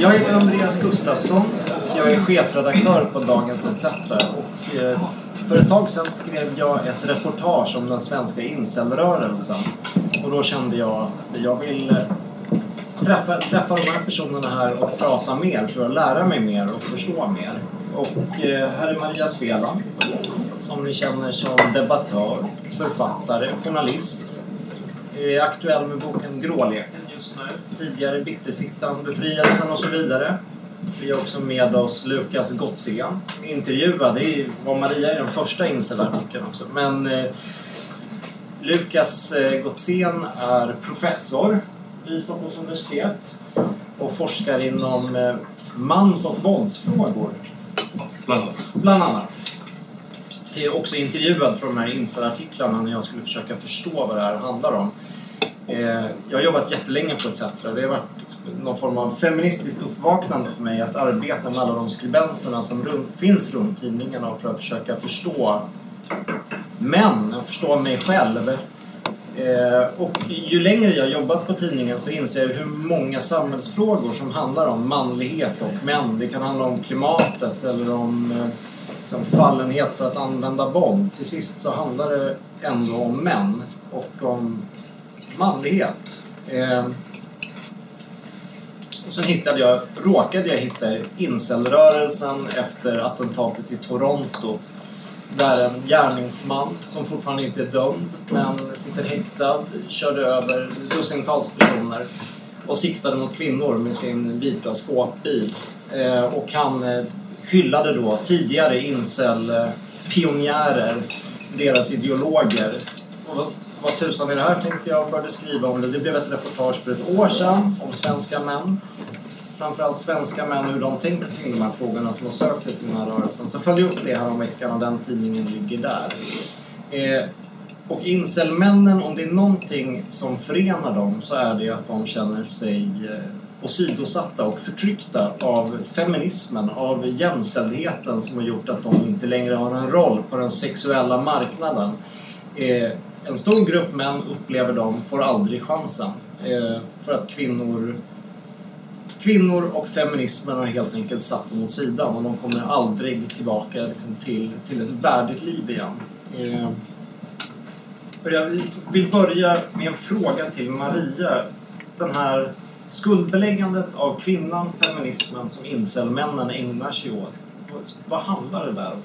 Jag heter Andreas Gustafsson. Jag är chefredaktör på Dagens ETC. Och eh, för ett tag sedan skrev jag ett reportage om den svenska incelrörelsen. Och då kände jag att jag vill eh, träffa, träffa de här personerna här och prata mer för att lära mig mer och förstå mer. Och eh, här är Maria Sveland som ni känner som debattör, författare, journalist. Är aktuell med boken Gråleken nu. Tidigare Bitterfittan, Befrielsen och så vidare. Vi har också med oss Lukas Gottsén som är intervjuad. Det var Maria i den första incelartikeln också. Men eh, Lukas eh, Gottsén är professor vid Stockholms universitet och forskar inom eh, mans och våldsfrågor. Bland annat. Bland annat. Jag är också intervjuad för de här Insta-artiklarna när jag skulle försöka förstå vad det här handlar om. Eh, jag har jobbat jättelänge på ETC. Det har varit någon form av feministiskt uppvaknande för mig att arbeta med alla de skribenterna som runt, finns runt tidningarna för att försöka förstå män, och förstå mig själv. Eh, och ju längre jag har jobbat på tidningen så inser jag hur många samhällsfrågor som handlar om manlighet och män. Det kan handla om klimatet eller om liksom fallenhet för att använda våld. Till sist så handlar det ändå om män och om manlighet. Eh, och sen hittade jag, råkade jag hitta incelrörelsen efter attentatet i Toronto där en gärningsman som fortfarande inte är dömd men sitter häktad körde över dussintals personer och siktade mot kvinnor med sin vita skåpbil. Eh, och han eh, hyllade då tidigare incel-pionjärer, eh, deras ideologer. Och vad, tusan är det här tänkte jag och började skriva om det. Det blev ett reportage för ett år sedan om svenska män. Framförallt svenska män hur de tänker kring de här frågorna som har sökt sig till den här rörelsen. Så följde jag upp det här om veckan och den tidningen ligger där. Eh, och incelmännen, om det är någonting som förenar dem så är det att de känner sig eh, åsidosatta och förtryckta av feminismen, av jämställdheten som har gjort att de inte längre har en roll på den sexuella marknaden. Eh, en stor grupp män upplever de får aldrig chansen eh, för att kvinnor Kvinnor och feminismen har helt enkelt satt dem åt sidan och de kommer aldrig tillbaka liksom, till, till ett värdigt liv igen. Eh, och jag vill- börja med en fråga till Maria. Den här skuldbeläggandet av kvinnan, feminismen, som incelmännen ägnar sig åt. Vad- handlar det där om?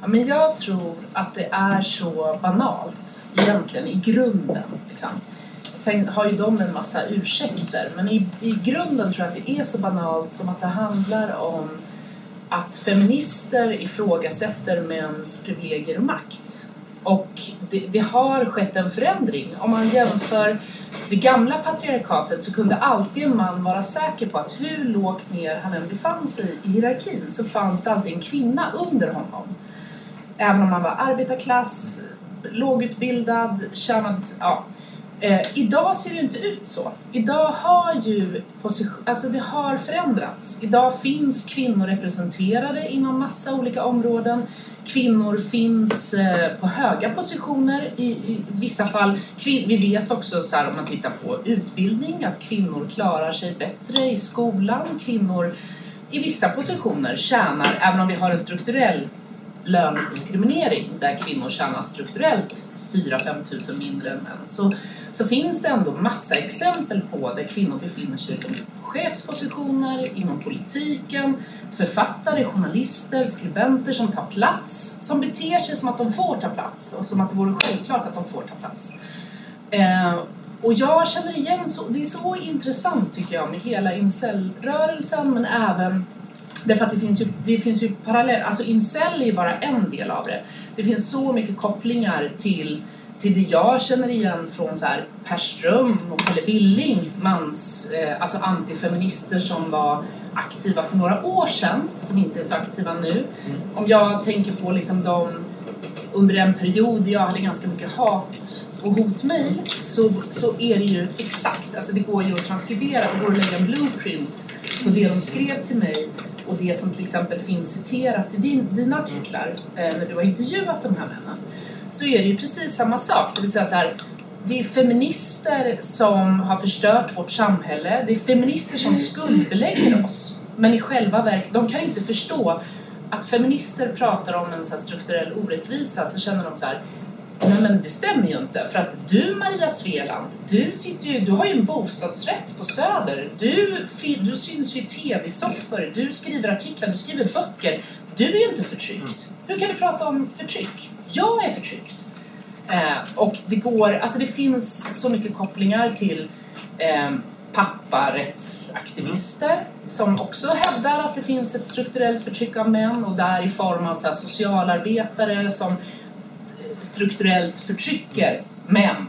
Ja, men jag tror att det är så banalt egentligen i grunden. Liksom. Sen har ju de en massa ursäkter men i, i grunden tror jag att det är så banalt som att det handlar om att feminister ifrågasätter mäns privilegier och makt. Och det, det har skett en förändring. Om man jämför det gamla patriarkatet så kunde alltid en man vara säker på att hur lågt ner han än befann sig i hierarkin så fanns det alltid en kvinna under honom. Även om man var arbetarklass, lågutbildad, tjänade... Ja. Eh, idag ser det inte ut så. Idag har ju position, alltså det har förändrats. Idag finns kvinnor representerade inom massa olika områden. Kvinnor finns eh, på höga positioner i, i vissa fall. Kvin, vi vet också så här, om man tittar på utbildning att kvinnor klarar sig bättre i skolan. Kvinnor i vissa positioner tjänar, även om vi har en strukturell lönediskriminering där kvinnor tjänar strukturellt 4-5 tusen mindre än män så, så finns det ändå massa exempel på där kvinnor befinner sig som chefspositioner inom politiken, författare, journalister, skribenter som tar plats, som beter sig som att de får ta plats och som att det vore självklart att de får ta plats. Eh, och jag känner igen, så, det är så intressant tycker jag med hela incelrörelsen men även Därför att det finns ju, det finns ju parallell, alltså incel är ju bara en del av det. Det finns så mycket kopplingar till, till det jag känner igen från så här Per Ström och Pelle Billing, mans, eh, alltså antifeminister som var aktiva för några år sedan, som inte är så aktiva nu. Om jag tänker på liksom de under en period jag hade ganska mycket hat och hotmejl så, så är det ju exakt, alltså det går ju att transkribera, det går att lägga en blueprint på det de skrev till mig och det som till exempel finns citerat i din, dina artiklar eh, när du har intervjuat de här männen så är det ju precis samma sak, det vill säga så här det är feminister som har förstört vårt samhälle. Det är feminister som skuldbelägger oss. Men i själva verket, de kan inte förstå att feminister pratar om en så här strukturell orättvisa så känner de så här Nej men det stämmer ju inte för att du Maria Sveland, du, sitter ju, du har ju en bostadsrätt på Söder. Du, du syns ju i tv-soffor, du skriver artiklar, du skriver böcker. Du är ju inte förtryckt. Hur kan du prata om förtryck? Jag är förtryckt. Eh, och det går, alltså det finns så mycket kopplingar till eh, papparättsaktivister mm. som också hävdar att det finns ett strukturellt förtryck av män och där i form av så socialarbetare som strukturellt förtrycker män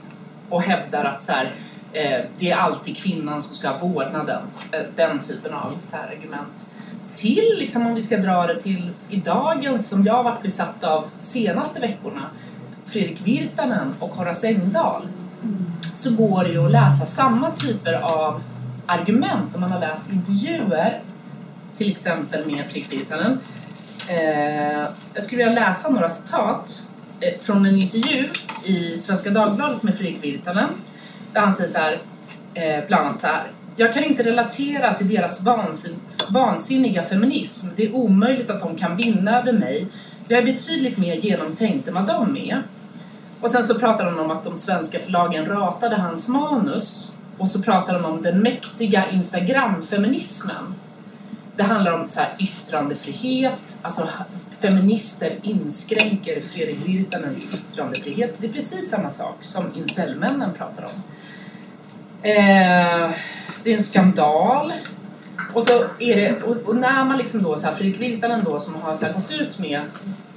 och hävdar att så här, eh, det är alltid kvinnan som ska ha vårdnaden. Eh, den typen av så här, argument. Till, liksom, om vi ska dra det till i dagens, som jag har varit besatt av senaste veckorna, Fredrik Virtanen och Horace Engdahl, så går det ju att läsa samma typer av argument om man har läst intervjuer, till exempel med Fredrik Virtanen. Eh, jag skulle vilja läsa några citat Eh, från en intervju i Svenska Dagbladet med Fredrik Virtanen där han säger så här, eh, bland annat så här. Jag kan inte relatera till deras vansin vansinniga feminism. Det är omöjligt att de kan vinna över mig. Jag är betydligt mer genomtänkt än vad de är. Och sen så pratar han om att de svenska förlagen ratade hans manus och så pratar han om den mäktiga Instagram-feminismen. Det handlar om så här yttrandefrihet, alltså feminister inskränker Fredrik Virtanens yttrandefrihet. Det är precis samma sak som incelmännen pratar om. Eh, det är en skandal. Och så är det, och, och när man liksom då så här, Fredrik Virtanen då som har så här, gått ut med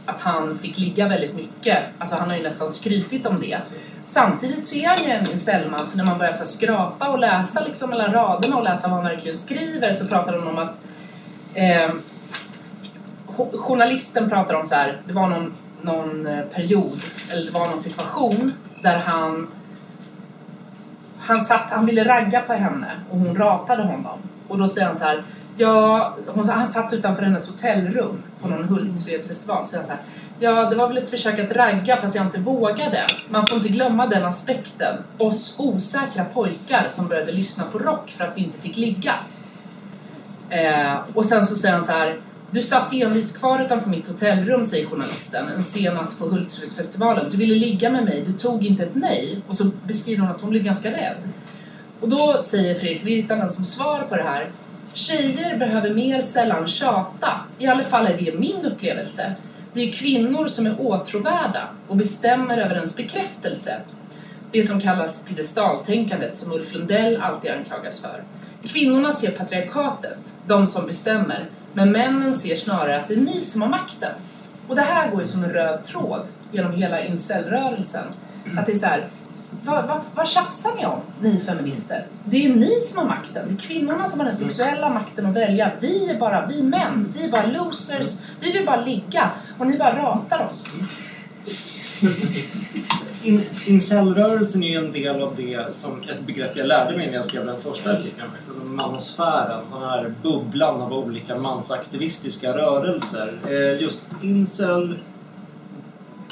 att han fick ligga väldigt mycket, alltså han har ju nästan skrytit om det. Samtidigt så är han ju en incelman, för när man börjar så skrapa och läsa liksom mellan raderna och läsa vad han verkligen skriver så pratar de om att eh, journalisten pratar om så här, det var någon, någon eh, period, eller det var någon situation där han han, satt, han ville ragga på henne och hon ratade honom. Och då säger han så här, ja, hon, han satt utanför hennes hotellrum på någon Hultsfredsfestival. Så han så här, ja, det var väl ett försök att ragga fast jag inte vågade. Man får inte glömma den aspekten. Oss osäkra pojkar som började lyssna på rock för att vi inte fick ligga. Eh, och sen så säger han så här, du satt envist kvar utanför mitt hotellrum, säger journalisten, en sen natt på Hultsfredsfestivalen. Du ville ligga med mig, du tog inte ett nej. Och så beskriver hon att hon blev ganska rädd. Och då säger Fredrik Virtanen som svar på det här Tjejer behöver mer sällan tjata. I alla fall är det min upplevelse. Det är kvinnor som är åtråvärda och bestämmer över ens bekräftelse. Det som kallas piedestaltänkandet som Ulf Lundell alltid anklagas för. Kvinnorna ser patriarkatet, de som bestämmer, men männen ser snarare att det är ni som har makten. Och det här går ju som en röd tråd genom hela incelrörelsen. Att det är så här, vad, vad, vad tjafsar ni om, ni feminister? Det är ni som har makten. Det är kvinnorna som har den sexuella makten att välja. Vi är bara, vi män, vi är bara losers. Vi vill bara ligga och ni bara ratar oss. In, Incelrörelsen är ju en del av det som ett begrepp jag lärde mig när jag skrev den första artikeln. Liksom manosfären, den här bubblan av olika mansaktivistiska rörelser. Eh, just incel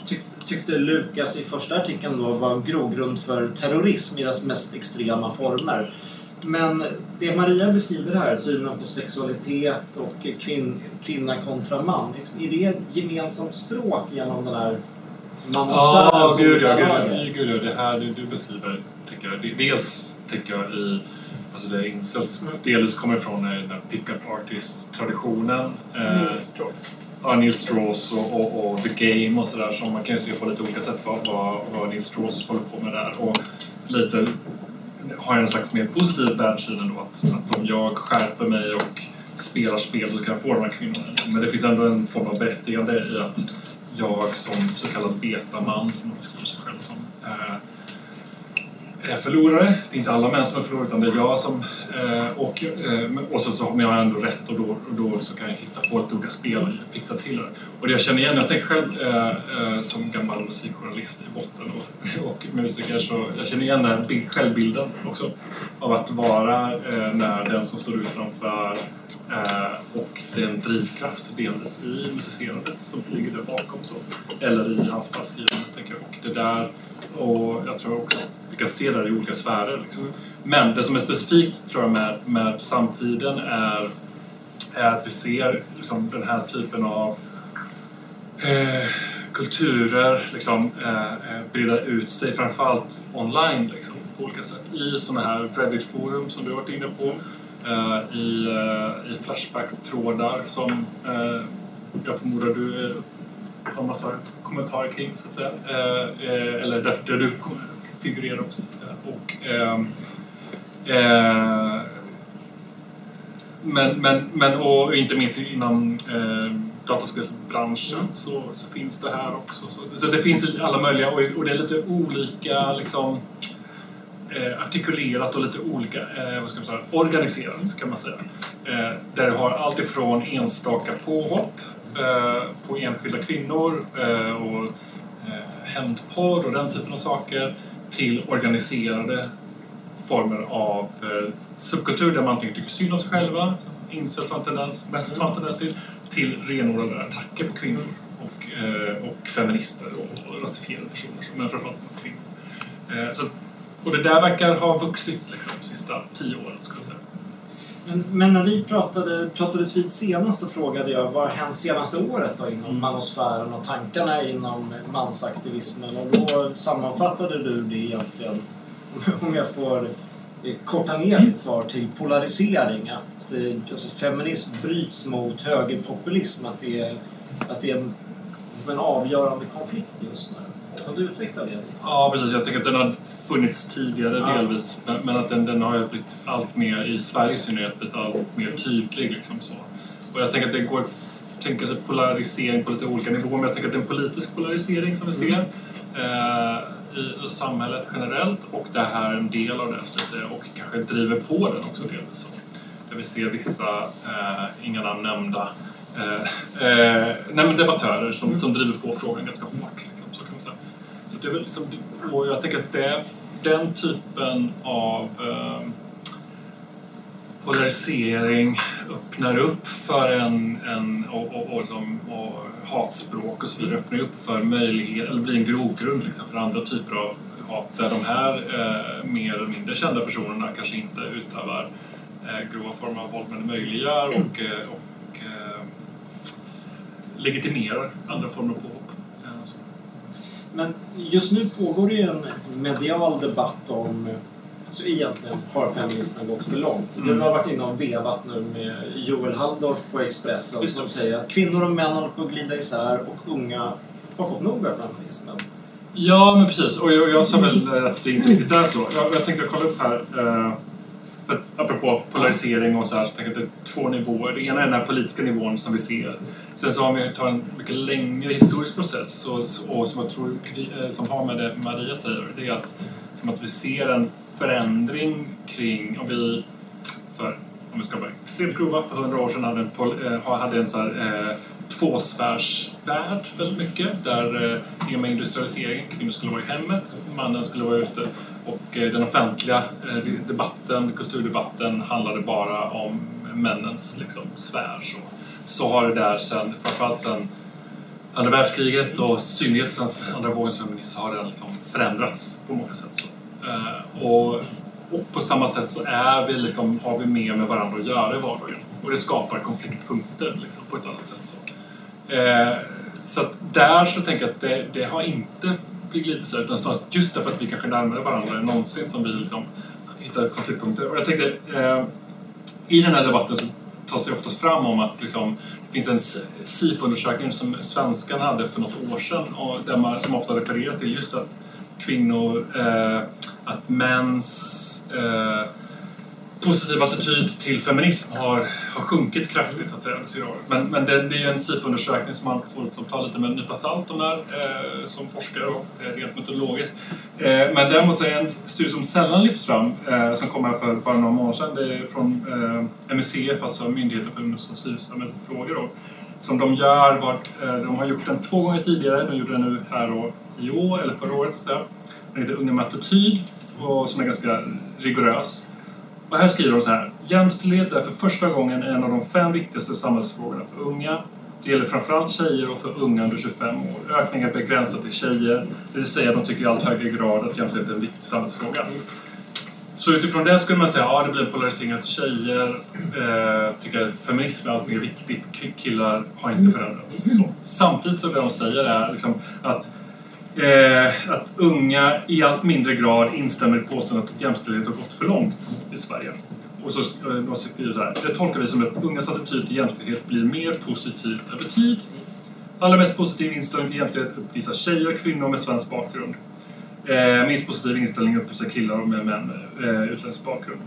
tyck, tyckte Lukas i första artikeln då var en grogrund för terrorism i dess mest extrema former. Men det Maria beskriver här, synen på sexualitet och kvin, kvinna kontra man, är det ett gemensamt stråk genom den här Ja, gud ja, gud, gud ja. Det här du, du beskriver, tycker jag, dels tycker jag i Alltså det incels delvis kommer ifrån den här pick-up artist-traditionen. Eh, Neil Strauss. Ja, Neil Strauss och, och, och, The Game och sådär. Så man kan se på lite olika sätt vad, vad, vad Neil Strauss håller på med där. Och lite har jag en slags mer positiv världssyn ändå. Att, att om jag skärper mig och spelar spel så kan jag få de här kvinnorna. Men det finns ändå en form av berättigande i att jag som så kallad betaman, som man beskriver sig själv som, eh, är förlorare. Det är inte alla män som är förlorare utan det är jag som... Eh, och, eh, och så, så, men jag har ändå rätt och då, och då så kan jag hitta på lite olika spel och fixa till det. Och det jag känner igen, jag tänker själv som gammal musikjournalist i botten och, och musiker så jag känner igen den här självbilden också. Av att vara när den som står utanför Eh, och det är en drivkraft delvis i musicerandet som ligger där bakom. Så. Eller i hans fall skrivandet, tänker jag. Och det där, och jag tror också vi kan se det i olika sfärer. Liksom. Men det som är specifikt tror jag med, med samtiden är, är att vi ser liksom, den här typen av eh, kulturer liksom, eh, eh breda ut sig, framförallt online liksom, på olika sätt. I sådana här Reddit-forum som du har varit inne på, i, eh, i Flashback-trådar som eh, jag förmodar du eh, har massa kommentarer kring, så att säga. Eller där, där du figurerar också, så att säga. Och, men, men, men och inte minst inom eh, dataspelsbranschen Mm. så, så finns det här också. Så, så det finns alla möjliga och, och det är lite olika liksom, eh, artikulerat och lite olika eh, vad ska man säga, organiserat kan man säga. Eh, där du har allt ifrån enstaka påhopp eh, på enskilda kvinnor eh, och eh, hämndporr och den typen av saker till organiserade former av eh, subkultur där man antingen tycker synd om sig själva, incest har en tendens, mest har en tendens till, till renodlade attacker på kvinnor och, eh, och feminister och, rasifierade personer, men framförallt på kvinnor. Eh, så, och det där verkar ha vuxit liksom, de sista tio åren skulle jag säga. Men, men när vi pratade, pratades vid senast så frågade jag vad har hänt senaste året då inom Mm. manosfären och tankarna inom mansaktivismen och då sammanfattade du det egentligen, om jag får eh, korta ner ditt svar till polarisering. Att eh, alltså, feminism bryts mot högerpopulism. Att det är, att det är en avgörande konflikt just nu. Kan du utveckla det? Ja, precis. Jag tänker att den har funnits tidigare Ja. delvis, men- att den, den har ju blivit allt mer, i Sverige i synnerhet, blivit allt mer tydlig. Liksom så. Och jag tänker att det går att tänka sig polarisering på lite olika nivåer, men jag tänker att det är en politisk polarisering som vi ser eh, i, i samhället generellt och det här är en del av det, skulle jag säga, och kanske driver på den också delvis. Så. Där vi ser vissa, eh, inga namn nämnda, eh, eh, nej, debattörer som, som driver på frågan ganska hårt. Liksom, så kan man säga. Så det är väl liksom, och jag tänker att det, den typen av eh, polarisering öppnar upp för en, en och, och, och, liksom, och hatspråk och så vidare öppnar upp för möjlighet, eller blir en grogrund liksom, för andra typer av hat där de här eh, mer eller mindre kända personerna kanske inte utövar eh, grova former av våld men det möjliggör och, eh, och eh, legitimerar andra former av våld. Men just nu pågår det ju en medial debatt om Alltså egentligen har feminismen gått för långt. Mm. Du har varit inne och vevat nu med Joel Halldorf på Expressen Just som säger att kvinnor och män håller på att glida isär och unga har fått nog av feminismen. Ja, men precis. Och jag, jag sa väl eh, att det inte riktigt är så. Jag, jag tänkte kolla upp här. För apropå polarisering och så här, så tänker jag att det är två nivåer. Det ena är den här politiska nivån som vi ser. Sen så har vi tagit en mycket längre historisk process och, och som jag tror eh, som har med det Maria säger, det är att, som att vi ser en förändring kring, om vi för, om vi ska vara extremt grova, för hundra år sedan hade en, pol, eh, hade en så här, eh, tvåsfärsvärld väldigt mycket. Där eh, i och med industrialiseringen, kvinnor skulle vara i hemmet, mannen skulle vara ute. Och eh, den offentliga eh, debatten, kulturdebatten, handlade bara om männens liksom, sfär. Så, så har det där sen, framförallt sen andra världskriget och i synnerhet sen andra vågens feminism har den liksom förändrats på många sätt. Så. Eh, och, och på samma sätt så är vi liksom, har vi mer med varandra att göra i vardagen. Och det skapar konfliktpunkter liksom, på ett annat sätt. Så, så att där så tänker jag att det, det har inte blivit lite så utan snarast just därför att vi kanske är närmare varandra än någonsin som vi liksom hittar konfliktpunkter. Och jag tänkte, eh, i den här debatten så tas det oftast fram om att liksom, det finns en SIFO-undersökning som svenskan hade för något år sedan och där man, som ofta refererar till just att kvinnor, eh, att mäns eh, positiv attityd till feminism har, har sjunkit kraftigt att säga, under senare. Men, men det, det är ju en SIFO-undersökning som man får ta lite med en nypa salt de där, eh, som forskare och eh, rent metodologiskt. Eh, men däremot så är en studie som sällan lyfts fram, eh, som kom här för bara några månader sedan, det är från eh, MUCF, alltså Myndigheten för ungdoms och civilsamhällesfrågor. då, Som de gör, var, eh, de har gjort den två gånger tidigare, de gjorde den nu här och i år, eller förra året. Så där. Den heter Unga med attityd och som är ganska rigorös. Och här skriver de så här. Jämställdhet är för första gången en av de fem viktigaste samhällsfrågorna för unga. Det gäller framförallt tjejer och för unga under 25 år. Ökningen är begränsad till tjejer, det vill säga de tycker i allt högre grad att jämställdhet är en viktig samhällsfråga. Så utifrån det skulle man säga att ja, det blir en polarisering att tjejer eh, tycker att feminism är allt mer viktigt, killar har inte förändrats. Så. Samtidigt så det de säger är liksom att, eh, att unga i allt mindre grad instämmer i påståendet att jämställdhet har gått för långt i Sverige. Och så eh, de skriver så här, det tolkar vi som att ungas attityd till jämställdhet blir mer positiv över tid. Allra mest positiv inställning till jämställdhet uppvisar tjejer och kvinnor med svensk bakgrund. Eh, minst positiv inställning uppvisar killar med män med eh, utländsk bakgrund.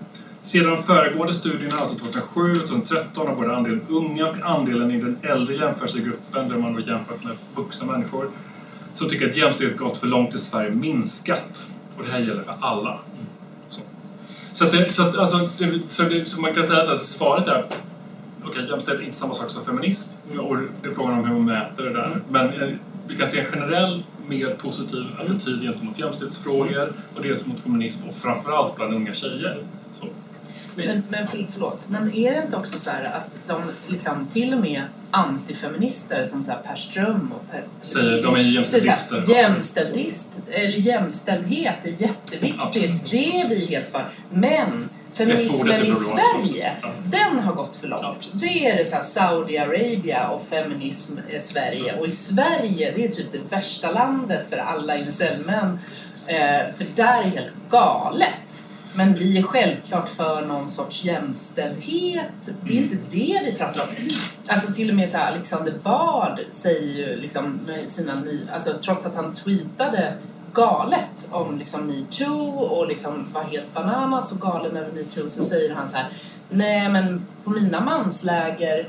Sedan de föregående studierna, alltså 2007 och 2013, har både andelen unga och andelen i den äldre jämförelsegruppen, där man då jämfört med vuxna människor, så tycker att jämställdhet gått för långt i Sverige minskat. Och det här gäller för alla. Så, så, det, så, att, alltså, det, så, det, så man kan säga att alltså, svaret är Okej, jämställdhet är inte samma sak som feminism. Och det är frågan om hur man mäter det där. Men eh, vi kan se en generell, mer positiv attityd gentemot jämställdhetsfrågor och dels mot feminism och framförallt bland unga tjejer. Så. Men, men för, förlåt, men är det inte också så här att de liksom till och med antifeminister som så här Per Ström och Per... Säger de är jämställdhister. Så jämställdist, eller jämställdhet är jätteviktigt, Absolut. det är vi helt för. Men feminismen i Sverige. Ja. den har gått för långt. Absolut. Det är det så Saudiarabien och feminism i Sverige. Och i Sverige, det är typ det värsta landet för alla incelmän. Eh, för där är det helt galet. Men vi är självklart för någon sorts jämställdhet. Det är inte det vi pratar om. Alltså till och med så här, Alexander Bard säger ju liksom med sina ny, alltså trots att han tweetade galet om liksom metoo och liksom var helt bananas och galen över metoo så säger han så här Nej men på mina mansläger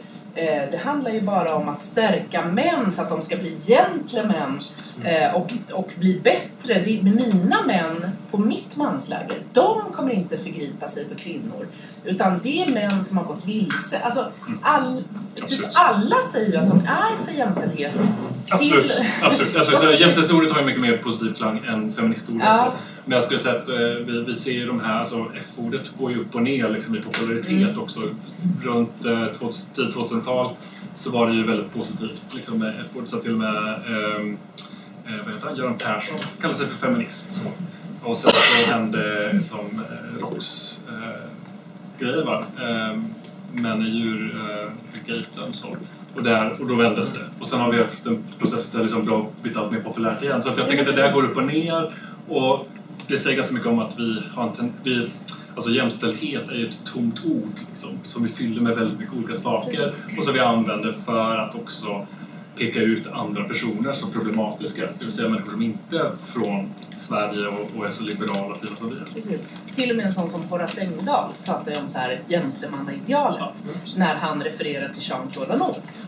det handlar ju bara om att stärka män så att de ska bli gentlemän eh, och, och bli bättre. Det är mina män på mitt mansläger, de kommer inte förgripa sig på kvinnor. Utan det är män som har gått vilse. Alltså, all, typ alla säger ju att de är för jämställdhet. Absolut. Till- Absolut. Absolut. Jämställdhetsordet har ju mycket mer positiv klang än feministordet. Ja. Men jag skulle säga att eh, vi, vi ser ju de här, alltså F-ordet går ju upp och ner liksom, i popularitet Mm. också. Runt eh, 2000 tidigt 2000-tal så var det ju väldigt positivt liksom, med F-ordet. Så till och med ehm, eh, vad heter han? Göran Persson kallade sig för feminist. Och sen så hände liksom, eh, ROX eh, grejer va? Eh, män i djurgaten så. Och, där, och då vändes det. Och sen har vi haft en process där liksom det har blivit allt mer populärt igen. Så jag tänker att det där går upp och ner. Och det säger ganska mycket om att vi har en vi, Alltså jämställdhet är ju ett tomt ord liksom, som vi fyller med väldigt mycket olika saker och som vi använder för att också peka ut andra personer som problematiska. Det vill säga människor som inte är från Sverige och, och är så liberala och fina som vi är. Precis. Till och med en sån som Horace Engdahl pratar ju om så här gentlemannaidealet när han refererar till Jean-Claude Van Olt.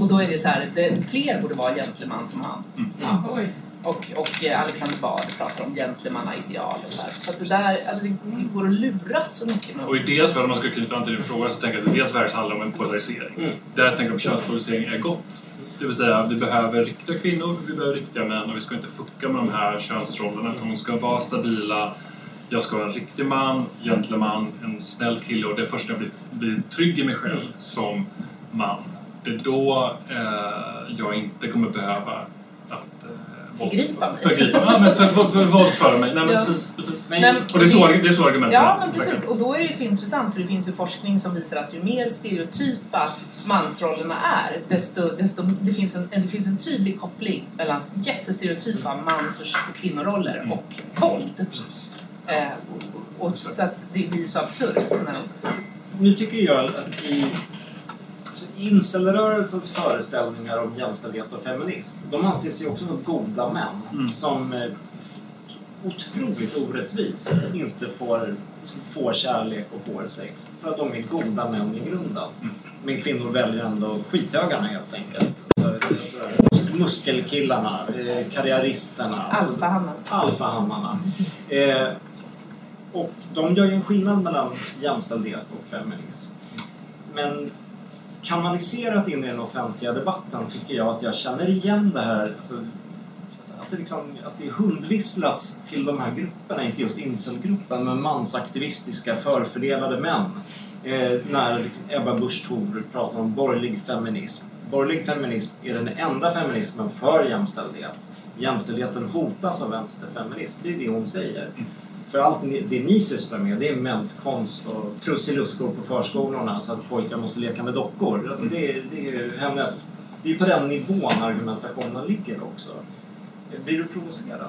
Och då är det så här, det, fler borde vara gentleman som han. Ja. Och, och eh, Alexander Bard pratar om gentlemannaideal och så här. Så att det där, alltså det, går att luras så mycket med Och i dels, om man ska knyta an till din fråga, så tänker jag att det dels verkar handla om en polarisering. Mm. Där jag tänker att könspolarisering är gott. Det vill säga, vi behöver riktiga kvinnor, vi behöver riktiga män och vi ska inte fucka med de här könsrollerna. De ska vara stabila. Jag ska vara en riktig man, gentleman, en snäll kille och det är först när jag blir, blir trygg i mig själv som man. Det är då eh, jag inte kommer behöva att eh, Förgripa mig. Förgripa mig. Ja, men för, för, för, våldföra mig. Nej, men Ja. precis, precis. Men, Och det är så, det är så argumentet Ja, men verkar. precis. Och då är det ju så intressant för det finns ju forskning som visar att ju mer stereotypa mansrollerna är, desto, desto det, finns en, det finns en tydlig koppling mellan jättestereotypa mans och kvinnoroller Mm. och våld. Precis. Eh, och, och, så att det blir så absurt. Nu tycker jag att i incelrörelsens föreställningar om jämställdhet och feminism, de anses ju också vara goda män Mm. som eh, otroligt orättvist inte får, får kärlek och får sex för att de är goda män i grunden. Mm. Men kvinnor väljer ändå skithögarna helt enkelt. Så- Muskelkillarna, eh, karriäristerna. alltså- Alfahannar. alfahannarna. Eh, och de gör ju en skillnad mellan jämställdhet och feminism. Men kanaliserat in i den offentliga debatten tycker jag att jag känner igen det här. Alltså, att det, liksom, att det hundvisslas till de här grupperna, inte just incelgruppen, men mansaktivistiska förfördelade män. Eh, när Ebba Busch Thor pratar om borgerlig feminism. Borgerlig feminism är den enda feminismen för jämställdhet. Jämställdheten hotas av vänsterfeminism, det är det hon säger. Mm. För allt det ni sysslar med det är menskonst och krusiluskor på förskolorna så att pojkar måste leka med dockor. Alltså det, är- det är ju hennes... Det är på den nivån argumentationen ligger också. Blir du provocerad?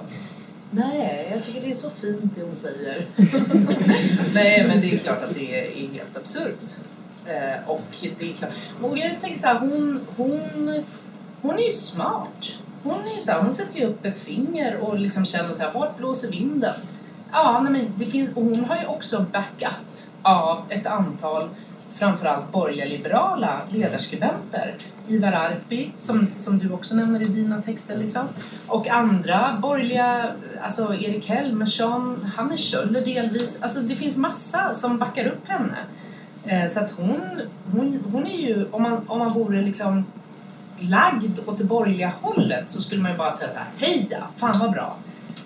Nej, jag tycker det är så fint det hon säger. Nej, men det är klart att det är helt absurt. Eh, och det är klart. Och jag tänker så här, hon, hon, hon är ju smart. Hon, är så här, hon sätter ju upp ett finger och liksom känner så här, vart blåser vinden? Ja, nej, men det finns, och hon har ju också backup av ett antal framförallt borgerliga liberala ledarskribenter. Ivar Arpi, som, som du också nämner i dina texter, liksom. och andra borgerliga, alltså Erik Helmersson, Hanne Kjöller delvis. Alltså det finns massa som backar upp henne. Eh, så att hon, hon, hon är ju, om man, om man vore liksom lagd åt det borgerliga hållet så skulle man ju bara säga så här, heja, fan vad bra.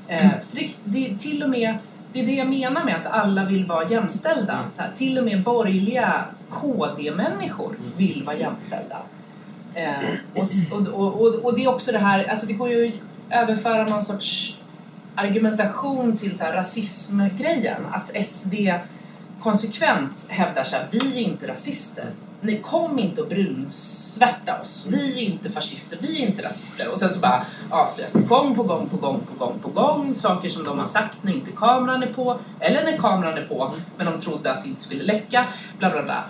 Eh, för det, det är till och med, det är det jag menar med att alla vill vara jämställda. Så här, till och med borgerliga KD-människor vill vara jämställda. Eh, och, och, och, och, det är också det här, alltså det går ju att överföra någon sorts argumentation till så här rasismgrejen. Att SD konsekvent hävdar här, vi är inte rasister. Ni kom inte och brunsvärta oss. Vi är inte fascister, vi är inte rasister. Och sen så bara avslöjas det gång på gång på gång på gång på gång saker som de har sagt när inte kameran är på eller när kameran är på men de trodde att det inte skulle läcka. Bla bla bla.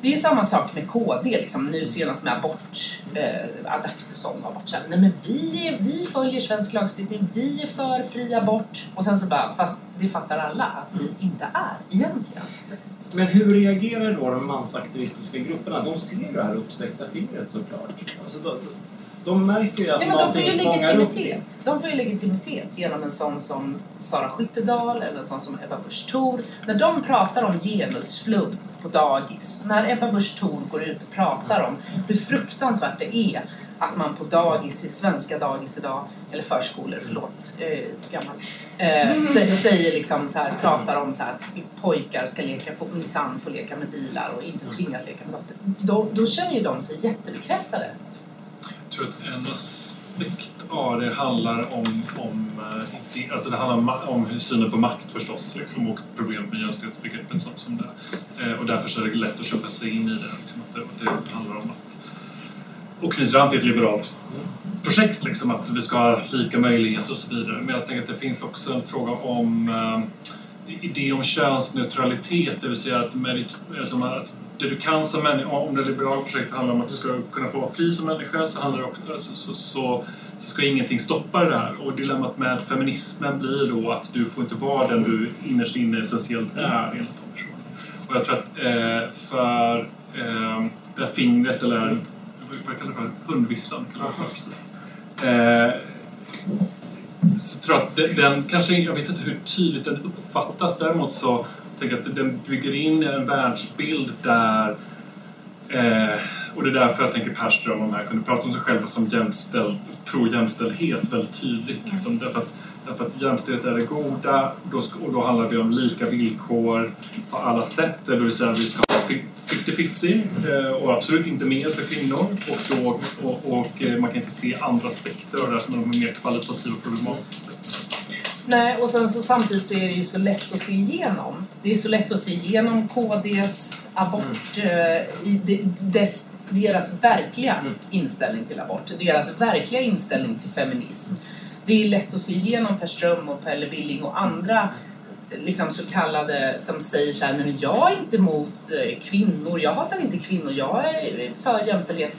Det är samma sak med KD, liksom, nu senast med abort, eh, Adaktusson var bort. Nej men vi, är- vi följer svensk lagstiftning, vi är för fri abort. Och sen så bara, fast det fattar alla att vi inte är egentligen. Men hur reagerar då de mansaktivistiska grupperna? De ser ju det här uppsträckta fingret såklart. Alltså, de, de märker ju att Nej, men de får ju legitimitet. De får ju legitimitet genom en sån som Sara Skyttedal eller en sån som Ebba Busch Thor. När de pratar om genusflum på dagis, när Ebba Busch Thor går ut och pratar om hur fruktansvärt det är att man på dagis, i svenska dagis idag, eller förskolor, förlåt, är gammal, eh, sä- säger liksom så här, pratar om så här, att pojkar ska leka, få, minsann få leka med bilar och inte tvingas leka med dotter. Då, då känner ju de sig jättebekräftade. Jag tror att en aspekt av det handlar om, om, eh, alltså det handlar om synen på makt förstås liksom, och problemet med jämställdhetsbegreppet som, som det. Eh, Och därför så är det lätt att köpa sig in i det. Liksom, att det, det handlar om att och knyter an till ett liberalt projekt, liksom, att vi ska ha lika möjligheter och så vidare. Men jag tänker att det finns också en fråga om eh, idé om könsneutralitet, det vill säga att, merit, liksom att det du kan som människa, om det liberala projektet handlar om att du ska kunna få vara fri som människa så, handlar det också, så, så, så, så ska ingenting stoppa det här. Och dilemmat med feminismen blir då att du får inte vara den du innerst inne essentiellt är enligt de personerna. Och jag tror att eh, för eh, det här fingret, eller vad kallar det för? Hundvisslan kallar jag det för precis. Eh, så tror jag att den, den kanske, jag vet inte hur tydligt den uppfattas. Däremot så tänker jag att den bygger in en världsbild där Eh, och det är därför jag tänker Perström om här kunde prata om sig själva som jämställd, pro-jämställdhet väldigt tydligt. Liksom, därför, att, därför att jämställdhet är det goda då ska, och då handlar det om lika villkor på alla sätt. Det vill säga att vi ska ha fi- 50-50 eh, och absolut inte mer för kvinnor. Och, då, och, och eh, man kan inte se andra aspekter av det som är mer kvalitativa och problematiska. Nej, och sen så samtidigt så är det ju så lätt att se igenom. Det är så lätt att se igenom KDs abort, eh, i de- dess, deras verkliga inställning till abort, deras verkliga inställning till feminism. Det är lätt att se igenom Per Ström och Pelle Billing och andra liksom så kallade som säger så här, nej men jag är inte emot eh, kvinnor, jag hatar inte kvinnor, jag är för jämställdhet.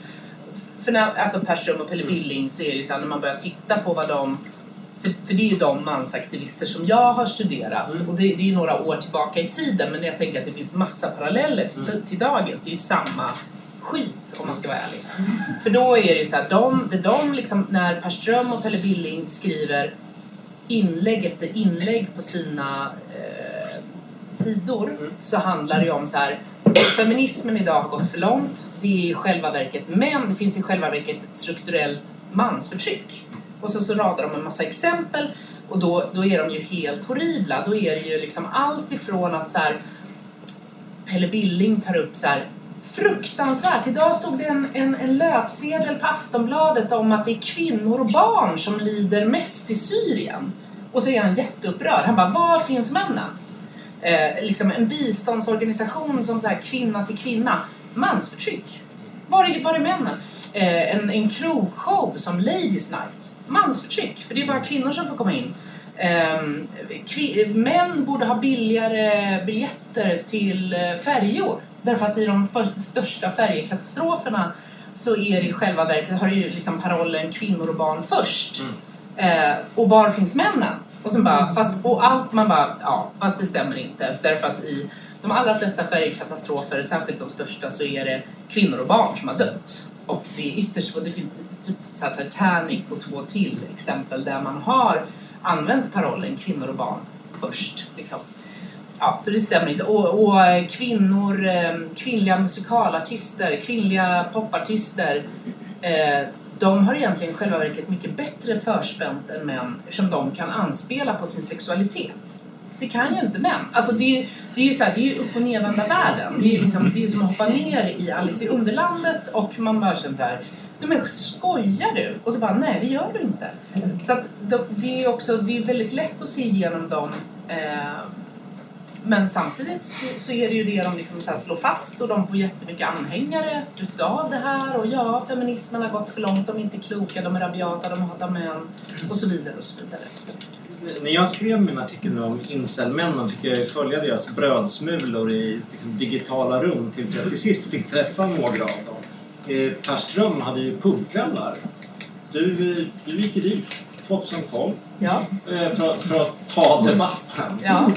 För när, alltså Per Ström och Pelle Billing så är det ju så här, när man börjar titta på vad de för, för det är ju de mansaktivister som jag har studerat. Och det, det är ju några år tillbaka i tiden men jag tänker att det finns massa paralleller till, till dagens. Det är ju samma skit om man ska vara ärlig. För då är det ju så här, de, de liksom, när Per Ström och Pelle Billing skriver inlägg efter inlägg på sina eh, sidor så handlar det ju om så här feminismen idag har gått för långt. Det är i själva verket män, det finns i själva verket ett strukturellt mansförtryck. Och så, så radar de en massa exempel och då, då är de ju helt horribla. Då är det ju liksom allt ifrån att så här, Pelle Billing tar upp så här fruktansvärt. Idag stod det en, en, en löpsedel på Aftonbladet om att det är kvinnor och barn som lider mest i Syrien. Och så är han jätteupprörd. Han bara, var finns männen? Eh, liksom en biståndsorganisation som så här, kvinna till kvinna. Mansförtryck. Var är, var är männen? Eh, en, en krogshow som Ladies Night. Mansförtryck, för det är bara kvinnor som får komma in. Eh, män borde ha billigare biljetter till eh, färjor. Därför att i de största färjekatastroferna så är det i själva verket, har ju liksom parollen kvinnor och barn först. Mm. Uh, och var finns männen? Och sen bara, fast, och allt man bara, ja, fast det stämmer inte. Därför att i de allra flesta färjekatastrofer, särskilt de största, så är det kvinnor och barn som har dött. Och det är ytterst, och det finns typ Titanic och två till exempel där man har använt parollen kvinnor och barn först. Liksom. Ja, så det stämmer inte. Och, och eh, kvinnor, eh, kvinnliga musikalartister, kvinnliga popartister eh, de har egentligen själva verket mycket bättre förspänt än män eftersom de kan anspela på sin sexualitet. Det kan ju inte män. Alltså det, det är ju så här, det är ju upp och nedvända världen. Det är, liksom, det är som att hoppa ner i Alice i Underlandet och man bara känner så här Nej men skojar du? Och så bara, nej det gör du inte. Så att det är också, det är väldigt lätt att se igenom dem. Eh, men samtidigt så, så, är det ju det de liksom så slår fast och de får jättemycket anhängare utav det här och ja, feminismen har gått för långt, de är inte kloka, de är rabiata, de hatar män och så vidare och så vidare. När jag skrev min artikel om incelmännen fick jag följa deras brödsmulor i digitala rum tills jag till sist fick träffa några av dem eh, Per Ström hade ju pubkvällar. Du, du gick ju dit, fått som koll, ja. eh, för, för, att ta debatten. Ja.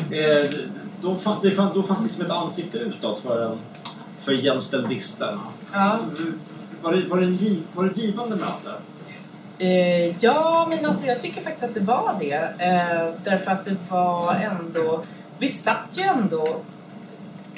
Då, fann, det fann, då fanns det liksom ett ansikte utåt för, en, för jämställdisten. Ja. Alltså, var, det, var, det en, var det ett givande möte? Eh, ja, men alltså jag tycker faktiskt att det var det. Eh, därför att det var ändå... Vi satt ju ändå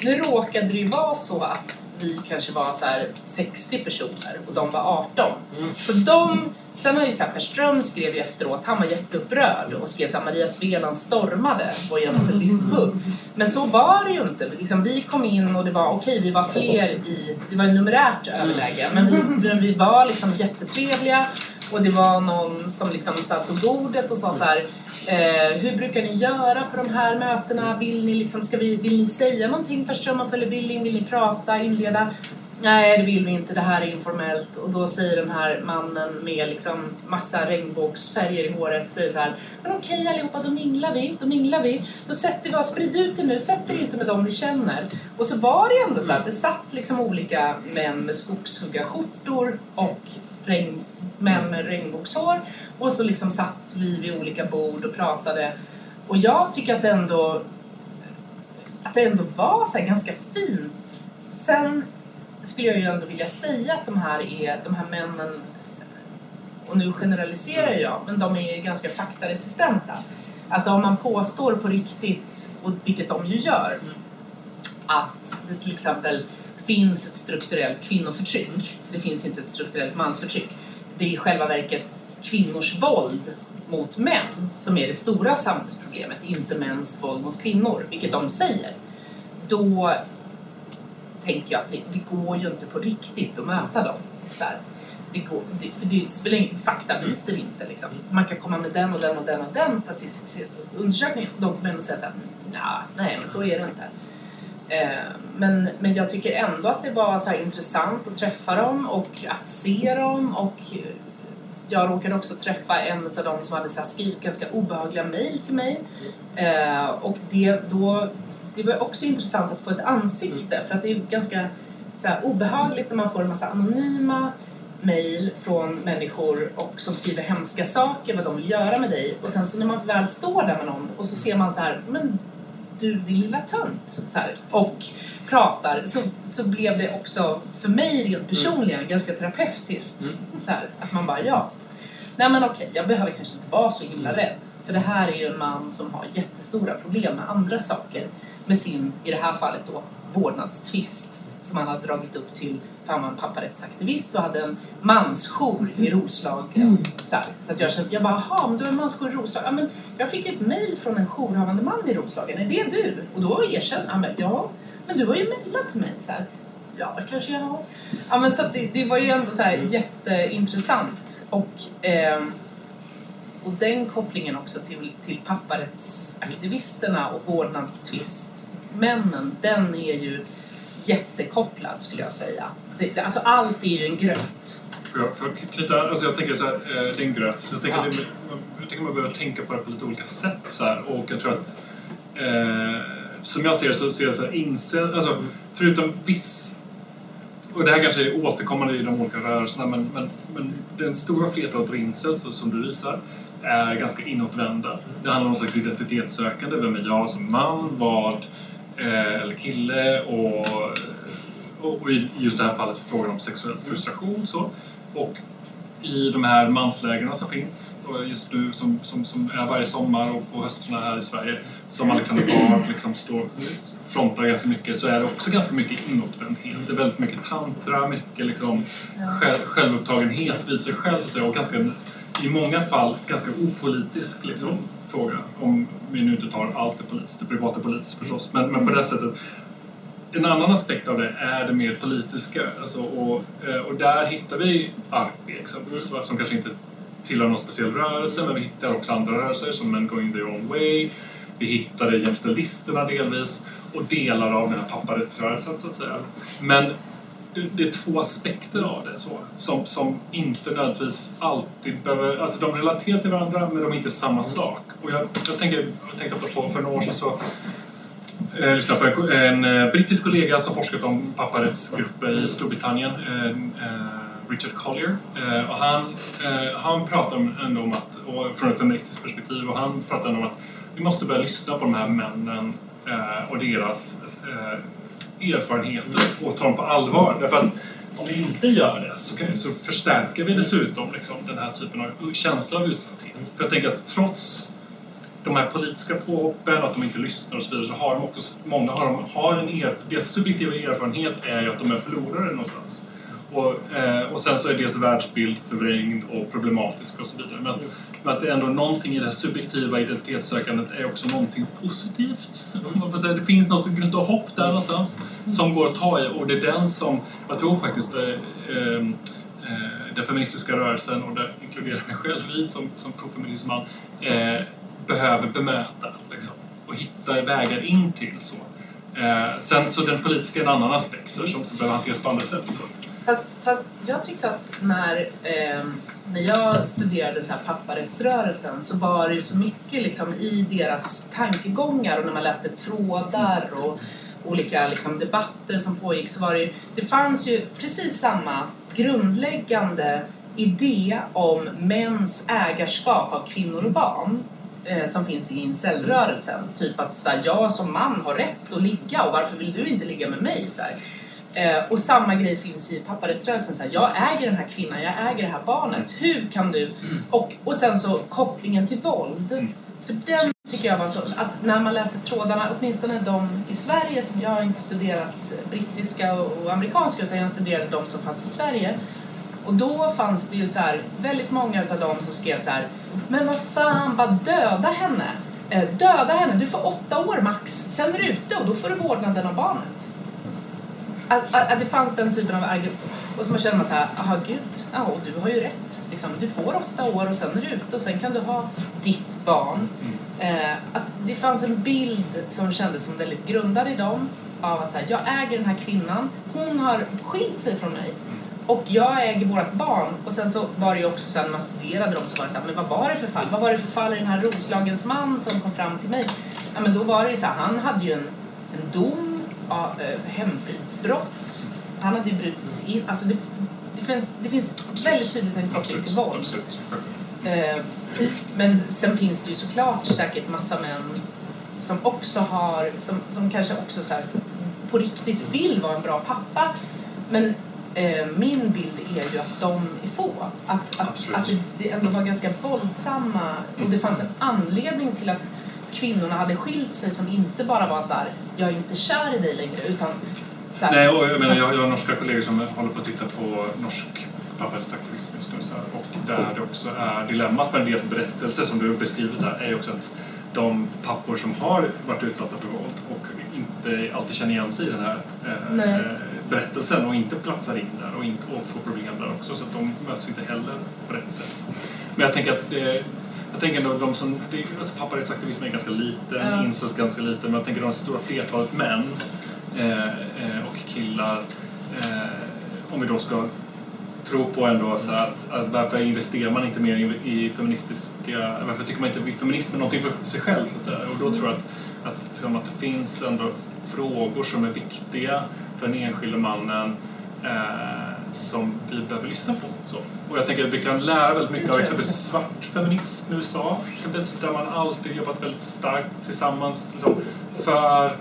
nu råkade det ju vara så att vi kanske var så 60 personer och de var 18. Mm. Så de, sen har ju Per Ström skrev ju efteråt, han var jätteupprörd och skrev att Maria Sveland stormade vår jämställdhetspub. Men så var det ju inte. Liksom, vi kom in och det var okej, vi var fler i, det var numerärt överläge, men vi, vi var liksom jättetrevliga och det var någon som liksom så tog ordet och sa så här Eh, hur brukar ni göra på de här mötena? Vill ni, liksom, ska vi, vill ni säga någonting Per Ström eller Billing? Vill ni prata, inleda? Nej, det vill vi inte. Det här är informellt. Och då säger den här mannen med liksom massa regnbågsfärger i håret säger så här. Men okej allihopa, då minglar vi. Då minglar vi. Då sätter vi oss. Sprid ut det nu. Sätt er inte med dem ni känner. Och så var det ändå så att det satt liksom olika män med skogshuggarskjortor och regn, män med regnbågshår och så liksom satt vi vid olika bord och pratade. Och jag tycker att det ändå, att det ändå var så ganska fint. Sen skulle jag ju ändå vilja säga att de här är, de här männen, och nu generaliserar jag, men de är ganska faktaresistenta. Alltså om man påstår på riktigt, och vilket de ju gör, att det till exempel finns ett strukturellt kvinnoförtryck, det finns inte ett strukturellt mansförtryck. Det är i själva verket kvinnors våld mot män som är det stora samhällsproblemet, inte mäns våld mot kvinnor, vilket de säger, då tänker jag att det, det går ju inte på riktigt att möta dem. Så här. Det går, det, för det spelar ingen fakta biter inte. Liksom. Man kan komma med den och den och den och den statistiska undersökningen och de kommer ändå säga så här, nej men så är det inte. Eh, men, men jag tycker ändå att det var så intressant att träffa dem och att se dem och eh, jag råkade också träffa en av dem som hade så skrivit ganska obehagliga mejl till mig. Eh, och det, då, det var också intressant att få ett ansikte för att det är ganska så här, obehagligt när man får en massa anonyma mejl från människor och som skriver hemska saker, vad de vill göra med dig. Och sen så när man väl står där med någon och så ser man så här, men du din lilla tönt, så här, och pratar så, så blev det också för mig rent personligen mm. ganska terapeutiskt. Mm. Så här, att man bara, ja, nej men okej, jag behöver kanske inte vara så himla rädd. För det här är ju en man som har jättestora problem med andra saker. Med sin, i det här fallet då, vårdnadstvist som han hade dragit upp till, för han var en papparättsaktivist och hade en mansjour i Roslagen. Så, här. så att jag kände, jag bara, jaha, men du har en mansjour i Roslagen? Ja, men jag fick ett mejl från en jourhavande man i Roslagen, är det du? Och då erkände han, ja, men du har ju mejlat till mig. Så här, ja, kanske jag har. Ja, men så det, det var ju ändå så här jätteintressant. Och, ehm, och den kopplingen också till, till papparättsaktivisterna och vårdnadstvistmännen, den är ju jättekopplad skulle jag säga. Det, alltså allt är ju en gröt. För jag, för att knyta, alltså jag tänker så här, eh, det är en gröt. Så jag tänker, Ja. det, jag tänker man behöver tänka på det på lite olika sätt. Så här, och jag tror att eh, som jag ser det så ser jag så här, inse, alltså förutom viss och det här kanske är återkommande i de olika rörelserna men, men, men den stora flertalet av incels som du visar är ganska inåtvända. Det handlar om någon slags identitetssökande. Vem är jag som man? Vad? Eh, eller kille? Och, och, och i just det här fallet frågan om sexuell frustration. Så. Och i de här manslägren som finns just nu som, som, som är varje sommar och på höstarna här i Sverige som Alexander Bard liksom står, frontar ganska mycket så är det också ganska mycket inåtvändhet. Det är väldigt mycket tantra, mycket liksom själv, självupptagenhet vid sig själv och ganska, i många fall ganska opolitisk liksom, fråga. Om vi nu inte tar allt det politiskt, det privata politiskt förstås. Men, men på det sättet en annan aspekt av det är det mer politiska. Alltså, och, eh, och där hittar vi Arpi exempelvis, va, som kanske inte tillhör någon speciell rörelse, men vi hittar också andra rörelser som Men Going Their Own Way. Vi hittade jämställdlisterna delvis och delar av den här papparättsrörelsen så att säga. Men det är två aspekter av det så, som, som inte nödvändigtvis alltid behöver... Alltså de relaterar till varandra men de är inte samma sak. Och jag, jag, tänker, jag tänkte på för några år sedan så eh, lyssnade på en, en eh, brittisk kollega som forskat om papparättsgrupper i Storbritannien, eh, eh, Richard Collier. Eh, och han, eh, han pratar ändå om att, från ett feministiskt perspektiv, och han pratar om att vi måste börja lyssna på de här männen eh, och deras erfarenheter och ta dem på allvar. Därför att om vi inte gör det så, kan, så förstärker vi dessutom liksom, den här typen av känsla av utsatthet. För jag tänker att trots de här politiska påhoppen, att de inte lyssnar och så vidare, så har de också, många har, de, har en er, deras subjektiva erfarenhet är ju att de är förlorare någonstans. Och, eh, och sen så är deras världsbild förvrängd och problematisk och så vidare. Men, men att det är ändå någonting i det här subjektiva identitetssökandet är också någonting positivt. Man säga, det finns något gnutta hopp där någonstans som går att ta i och det är den som jag tror faktiskt eh, ehm, eh, den feministiska rörelsen och där inkluderar mig själv i som, som profeminist man eh, behöver bemöta liksom, och hitta vägar in till. Så. Eh, sen så den politiska är en annan aspekt som också behöver hanteras på andra sätt. Så. Fast, fast jag tyckte att när, eh, när jag studerade så här papparättsrörelsen så var det ju så mycket liksom i deras tankegångar och när man läste trådar och olika liksom, debatter som pågick så var det ju, det fanns ju precis samma grundläggande idé om mäns ägarskap av kvinnor och barn eh, som finns i incellrörelsen. Typ att så här, jag som man har rätt att ligga och varför vill du inte ligga med mig? Så här. Eh, och samma grej finns ju i papparättsrörelsen. Så här, jag äger den här kvinnan, jag äger det här barnet. Hur kan du? Och, och sen så kopplingen till våld. För den tycker jag var så att när man läste trådarna, åtminstone de i Sverige som jag har inte studerat brittiska och amerikanska utan jag studerade de som fanns i Sverige. Och då fanns det ju så här, väldigt många utav dem som skrev så här Men vad fan, bara döda henne. Eh, döda henne, du får åtta år max. Sen är du ute och då får du vårdnaden av barnet. Att, att, att det fanns den typen av argument. Och så man känner man så här, aha gud, ja och du har ju rätt. Liksom, du får åtta år och sen är du ute och sen kan du ha ditt barn. Eh, att det fanns en bild som kändes som väldigt grundad i dem av att så här, jag äger den här kvinnan, hon har skilt sig från mig och jag äger vårt barn. Och sen så var det ju också så här, när man studerade dem så var det så här, men vad var det för fall? Vad var det för fall i den här Roslagens man som kom fram till mig? Ja men då var det ju så här, han hade ju en, en dom, hemfridsbrott, han hade ju brutit sig in, alltså det, det, finns, det finns väldigt tydligt en koppling till våld. Eh, Men sen finns det ju såklart säkert massa män som också har, som, som kanske också så på riktigt vill vara en bra pappa. Men eh, min bild är ju att de är få. Att, att, Absolut. att det, det ändå var ganska våldsamma och det fanns en anledning till att kvinnorna hade skilt sig som inte bara var så här, jag är inte kär i dig längre utan Så här, Nej, och jag, menar, jag, jag har norska kollegor som håller på att titta på norsk papparättsaktivism just nu. Så här, och där det också är dilemmat med deras berättelse som du har beskrivit där är ju också att de pappor som har varit utsatta för våld och inte alltid känner igen sig i den här eh, berättelsen och inte platsar in där och, inte, och får problem där också så att de möts inte heller på rätt sätt. Men jag tänker att det, jag tänker ändå de som, alltså papparättsaktivism är ganska liten, Ja. incest ganska liten, men jag tänker de stora flertalet män eh, eh, och killar, eh, om vi då ska tro på ändå så här att, att varför investerar man inte mer i, i feministiska, varför tycker man inte att feminism är någonting för sig själv så att säga? Och då tror jag att, att, liksom, att det finns ändå frågor som är viktiga för den enskilde mannen eh, som vi behöver lyssna på. Så. Och jag tänker att vi kan lära väldigt mycket av exempelvis svart feminism i USA, exempelvis, där man alltid jobbat väldigt starkt tillsammans liksom, för,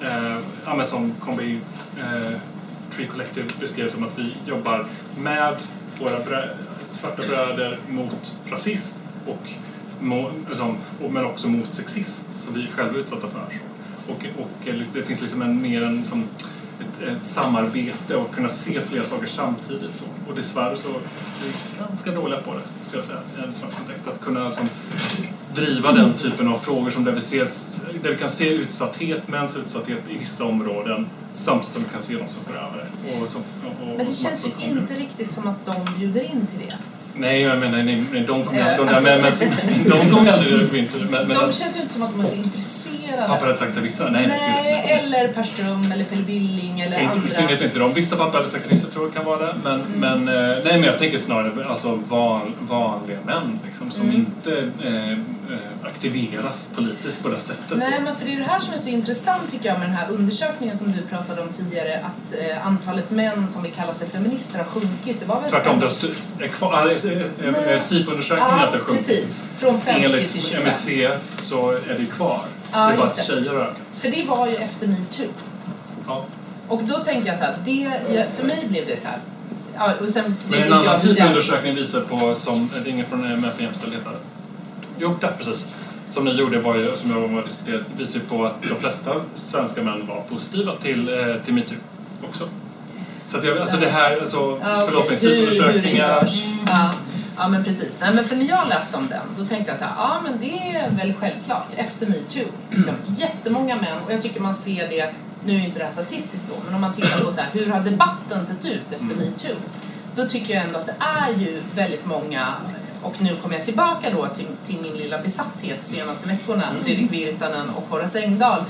eh, som Combi eh, Tree Collective beskrev som att vi jobbar med våra brö- svarta bröder mot rasism och, må, liksom, och men också mot sexism som vi själva är utsatta för. Så. Och, och det finns liksom en, mer en som ett, ett samarbete och kunna se flera saker samtidigt. Så. Och dessvärre så är vi ganska dåliga på det, skulle jag säga, i en svensk kontext. Att kunna liksom, driva den typen av frågor som där vi, ser, där vi kan se utsatthet, mäns utsatthet i vissa områden samtidigt som vi kan se dem som förövare. Och som, och, och Men det känns ju inte riktigt som att de bjuder in till det. Nej, jag menar, nej, nej, de kommer Eh, de, alltså- men, de kommer aldrig gå in till men, De känns ju inte som att de är så intresserade. Papparättsaktivisterna, nej, nej, Nej, nej, nej. eller Per Ström eller Pelle Billing eller I, I andra. synnerhet inte de. Vissa papparättsaktivister tror jag kan vara det. Men, men, eh, nej, men jag tänker snarare alltså van, vanliga män liksom, som Mm. inte eh, aktiveras politiskt på det sättet. Nej, så. men för det är det här som är så intressant tycker jag med den här undersökningen som du pratade om tidigare att eh, antalet män som vill kalla sig feminister har sjunkit. Det var väl Tvärtom, det har är kvar, äh, äh, SIFO-undersökningen Ja, att det sjunkit. precis. Från 50 till Enligt 25. MSC så är det kvar. Ja, det är bara att tjejer ökar. För det var ju efter metoo. Ja. Och då tänker jag så här, det, för mig blev det så här. Ja, och sen Men en annan SIFO-undersökning visar på, som, det är ingen från MF för jämställdhet. Jo, där precis. Som ni gjorde var ju, som jag var med och diskuterade, visar ju på att de flesta svenska män var positiva till, eh, till metoo också. Så att jag, alltså det här, alltså, Ja, förlåt mig, SIFO-undersökningar. görs. Ja, ja, men precis. Nej, men för när jag läste om den, då tänkte jag så här, ja men det är väl självklart, efter metoo. Jättemånga män, och jag tycker man ser det, nu är inte det här statistiskt då, men om man tittar på så här, hur har debatten sett ut efter Mm. metoo? Då tycker jag ändå att det är ju väldigt många, och nu kommer jag tillbaka då till, till min lilla besatthet senaste veckorna, Fredrik Virtanen och Horace Engdahl,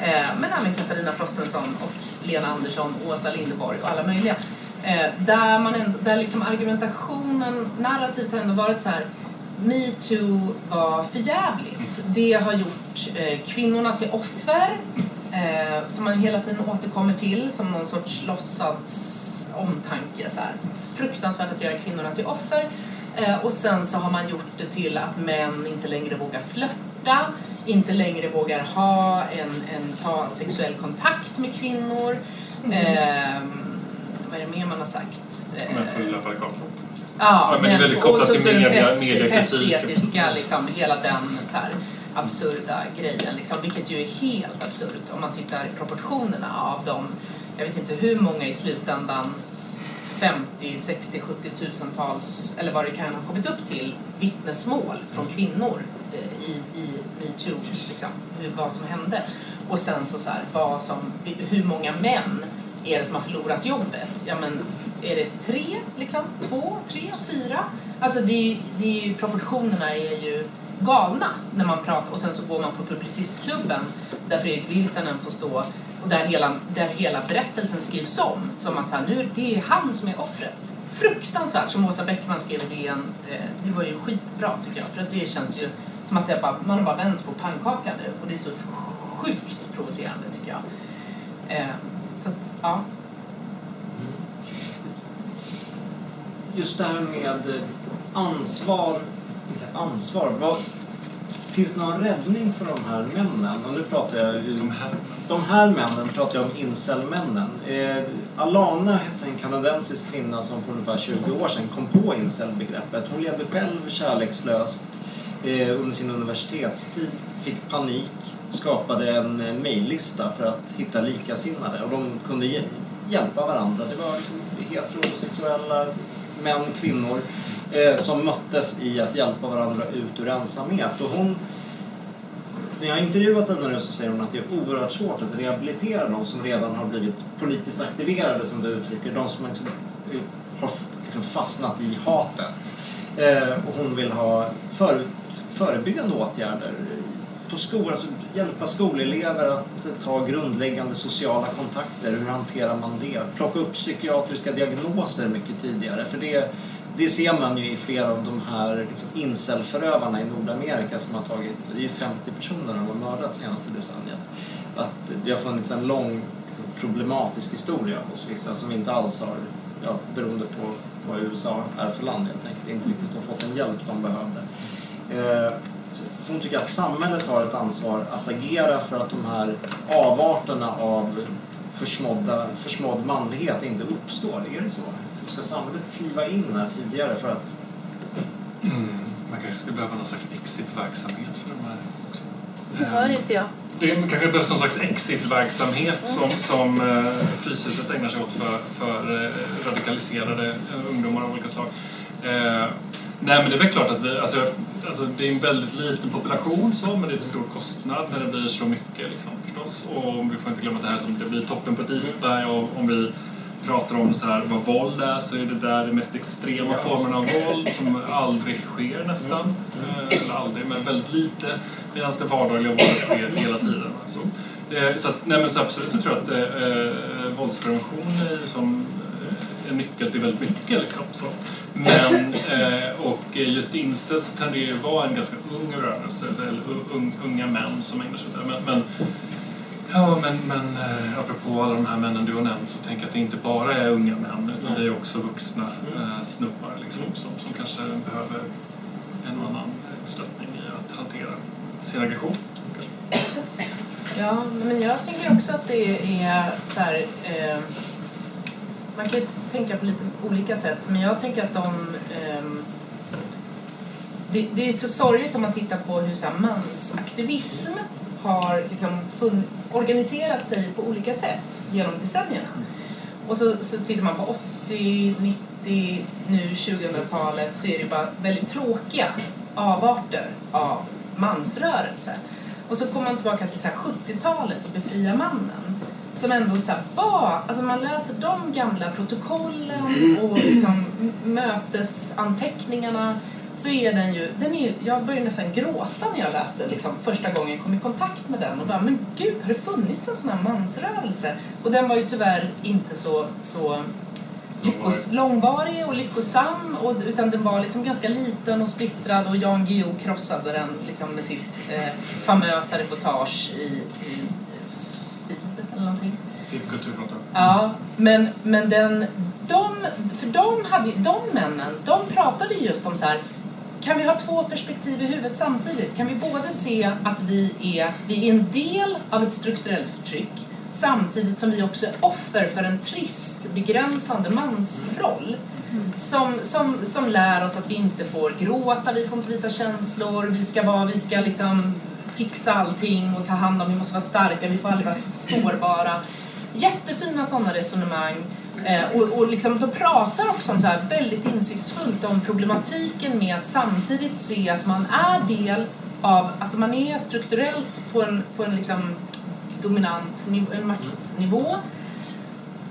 eh, men även Katarina Frostensson och Lena Andersson, Åsa Linderborg och alla möjliga. Eh, där, man ändå, där liksom argumentationen, narrativet har ändå varit så här metoo var förjävligt. Det har gjort eh, kvinnorna till offer eh, som man hela tiden återkommer till som någon sorts låtsats omtanke. Så här. Fruktansvärt att göra kvinnorna till offer. Eh, och sen så har man gjort det till att män inte längre vågar flörta, inte längre vågar ha en, en ta sexuell kontakt med kvinnor. Eh, vad är det mer man har sagt? Eh, Men fulla paragrafer. Ja, Ja, men det är väldigt kopplat och så, till media- press, mediekritik. pressetiska, liksom, hela den så här, absurda grejen, liksom, vilket ju är helt absurt om man tittar i proportionerna av de, jag vet inte hur många i slutändan 50, 60, 70 tusentals, eller vad det kan ha kommit upp till, vittnesmål från kvinnor eh, i, i metoo, liksom, hur, vad som hände. Och sen så, så här, vad som, hur många män är det som har förlorat jobbet? Ja, men är det tre, liksom? Två, tre, fyra? Alltså det, det är ju, proportionerna är ju galna när man pratar och sen så går man på Publicistklubben där Fredrik Virtanen får stå och där hela, där hela berättelsen skrivs om som att så här, nu är han som är offret. Fruktansvärt, som Åsa Bäckman skrev i DN. Eh, det var ju skitbra tycker jag för att det känns ju som att det bara, man har bara vänt på pannkakan nu och det är så sjukt provocerande tycker jag. Eh, så att, ja. Mm. Just det här med ansvar, ansvar, vad, finns det någon räddning för de här männen? Och nu pratar jag ju, De här. de här männen pratar jag om incelmännen. Eh, Alana hette en kanadensisk kvinna som för ungefär 20 år sedan kom på incelbegreppet. Hon levde själv kärlekslöst eh, under sin universitetstid, fick panik, skapade en eh, mejllista för att hitta likasinnade och de kunde hjälpa varandra. Det var liksom heterosexuella män, kvinnor eh, som möttes i att hjälpa varandra ut ur ensamhet. Och hon, när jag har intervjuat henne nu så säger hon att det är oerhört svårt att rehabilitera de som redan har blivit politiskt aktiverade, som du uttrycker, de som liksom, eh, har liksom fastnat i hatet. Eh, och hon vill ha för, förebyggande åtgärder på skolan, alltså hjälpa skolelever att ta grundläggande sociala kontakter. Hur hanterar man det? Plocka upp psykiatriska diagnoser mycket tidigare. För det, det ser man ju i flera av de här liksom, incelförövarna i Nordamerika som har tagit, det är ju 50 personer som har mördat senaste decenniet. Att det har funnits en lång liksom, problematisk historia hos vissa som inte alls har, ja, beroende på vad USA är för land helt enkelt, inte riktigt har fått den hjälp de behövde. Eh, hon tycker att samhället har ett ansvar att agera för att de här avarterna av försmådda, försmådd manlighet inte uppstår. Är det så? Ska samhället kliva in här tidigare för att... Mm. Man kanske skulle behöva någon slags exit-verksamhet för de här också. Det hör inte jag. Det kanske behövs någon slags exit-verksamhet som, som eh, Fryshuset ägnar sig åt för, för eh, radikaliserade eh, ungdomar av olika slag. Eh, nej men det är väl klart att vi, alltså, alltså, det är en väldigt liten population så, men det är en stor kostnad när det blir så mycket liksom, förstås. Och vi får inte glömma att det här som det blir toppen på ett isberg och om vi pratar om så här, vad våld är så är det där de mest extrema formerna av våld som aldrig sker nästan. Eh, Eller aldrig, men väldigt lite. Medan det vardagliga våldet sker hela tiden. Alltså. Eh, Så, att, nej, men så absolut så tror jag att eh, eh, våldsprevention är som eh, en nyckel till väldigt mycket. Liksom, så. Men, eh, och just incest tenderar ju att vara en ganska ung rörelse, eller un, unga män som ägnar sig åt det. Men, men, ja, men, men eh, apropå alla de här männen du har nämnt så tänker jag att det inte bara är unga män utan det är också vuxna eh, snubbar liksom, som, som kanske behöver en och annan eh, stöttning i att hantera sin aggression. Kanske. Ja, men jag tänker också att det är så här... Eh, man kan ju tänka på lite olika sätt, men jag tänker att de... ehm, det, det är så sorgligt om man tittar på hur så här, mansaktivism har liksom fun, organiserat sig på olika sätt genom decennierna. Och så, så tittar man på 80, 90, nu 2000-talet så är det bara väldigt tråkiga avarter av mansrörelse. Och så kommer man tillbaka till 70-talet och befria mannen. Som ändå så här var, alltså man läser de gamla protokollen och liksom mötesanteckningarna så är den ju, den är, jag började nästan gråta när jag läste liksom, första gången jag kom i kontakt med den och bara men gud har det funnits en sån här mansrörelse? Och den var ju tyvärr inte så, så lyckos, långvarig och lyckosam och, utan den var liksom ganska liten och splittrad och Jan Guillou krossade den liksom med sitt eh, famösa reportage i, i FIB eller någonting. Fick kulturkontor. Ja, men, men den, de, för de, hade, de männen, de pratade ju just om så här kan vi ha två perspektiv i huvudet samtidigt? Kan vi både se att vi är, vi är en del av ett strukturellt förtryck samtidigt som vi också är offer för en trist, begränsande mansroll som, som, som lär oss att vi inte får gråta, vi får inte visa känslor, vi ska, vara, vi ska liksom fixa allting och ta hand om, vi måste vara starka, vi får aldrig vara sårbara. Jättefina sådana resonemang. Eh, och, och liksom, de pratar också om så här väldigt insiktsfullt om problematiken med att samtidigt se att man är del av, alltså man är strukturellt på en, på en liksom dominant niv- en maktnivå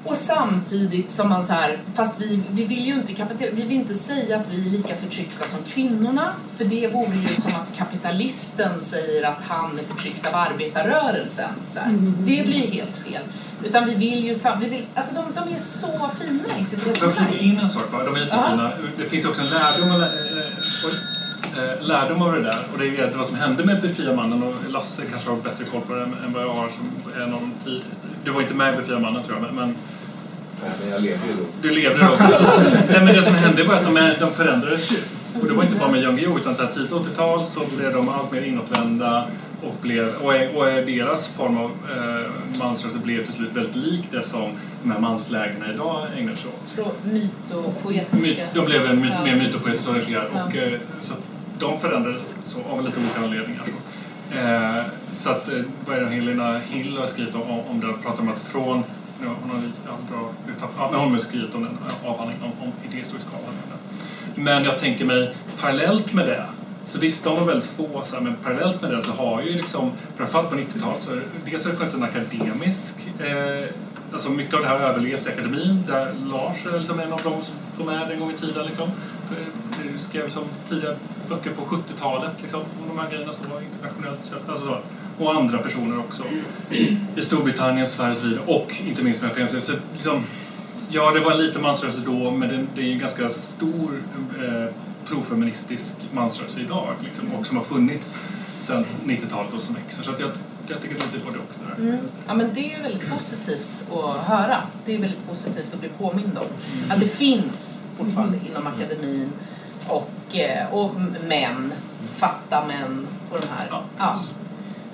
och samtidigt som man så här, fast vi, vi vill ju inte vi vill inte säga att vi är lika förtryckta som kvinnorna, för det vore ju som att kapitalisten säger att han är förtryckt av arbetarrörelsen. Så här. Det blir helt fel. Utan vi vill ju vi vill, alltså de, de är så fina i sitt Får jag flika resonemang. in en sak bara? De är jättefina. Det finns också en lärdom, av- eh, eh, lärdom av det där. Och det är vad som hände med Befria mannen. Och Lasse kanske har bättre koll på det än vad jag har. Som en av de tio. Du var inte med i Befria mannen tror jag. Men, men Nej, men jag levde ju då. du levde då. Nej, men det som hände var att de, är- de förändrades ju. Och det var inte bara med Jan Guillou utan tidigt 80-tal så blev de allt mer inåtvända och, blev, och, är, och deras form av eh, mansrörelse blev till slut väldigt lik det som de här manslägren idag ägnar sig åt. Från myt och My, de blev en my, Ja. mer mytopoetiskt orienterade Ja. och eh, så de förändrades så, av lite olika anledningar. Eh, så att eh, vad är det Helena Hill har skrivit om, om det, pratar om att från Ja, hon har ja, men hon har skrivit om den avhandlingen om, om idéhistorisk avhandling. Men jag tänker mig parallellt med det så visst, de var väldigt få, så här, men parallellt med det så har ju liksom, framförallt på 90-talet, så är det- dels har det funnits en akademisk, eh, alltså mycket av det här har överlevt i akademin, där Lars är liksom en av dem som kom med en gång i tiden. Liksom. Eh, du skrev som tidiga böcker på 70-talet, liksom, om de här grejerna som var internationellt. Alltså så. Och andra personer också. I Storbritannien, Sverige och så vidare. Och inte minst med föreningslivet. Så liksom, Ja, det var lite mansrörelse då, men det, det är ju en ganska stor eh, profeministisk mansrörelse idag liksom, och som har funnits sedan 90-talet och som växer. Så att jag, jag tycker det är lite både och. Det där. Mm. Ja, men det är väldigt positivt att höra. Det är väldigt positivt att bli påmind om. Att det finns fortfarande inom akademin och, eh, och män, fatta män och de här. Ja, Ja,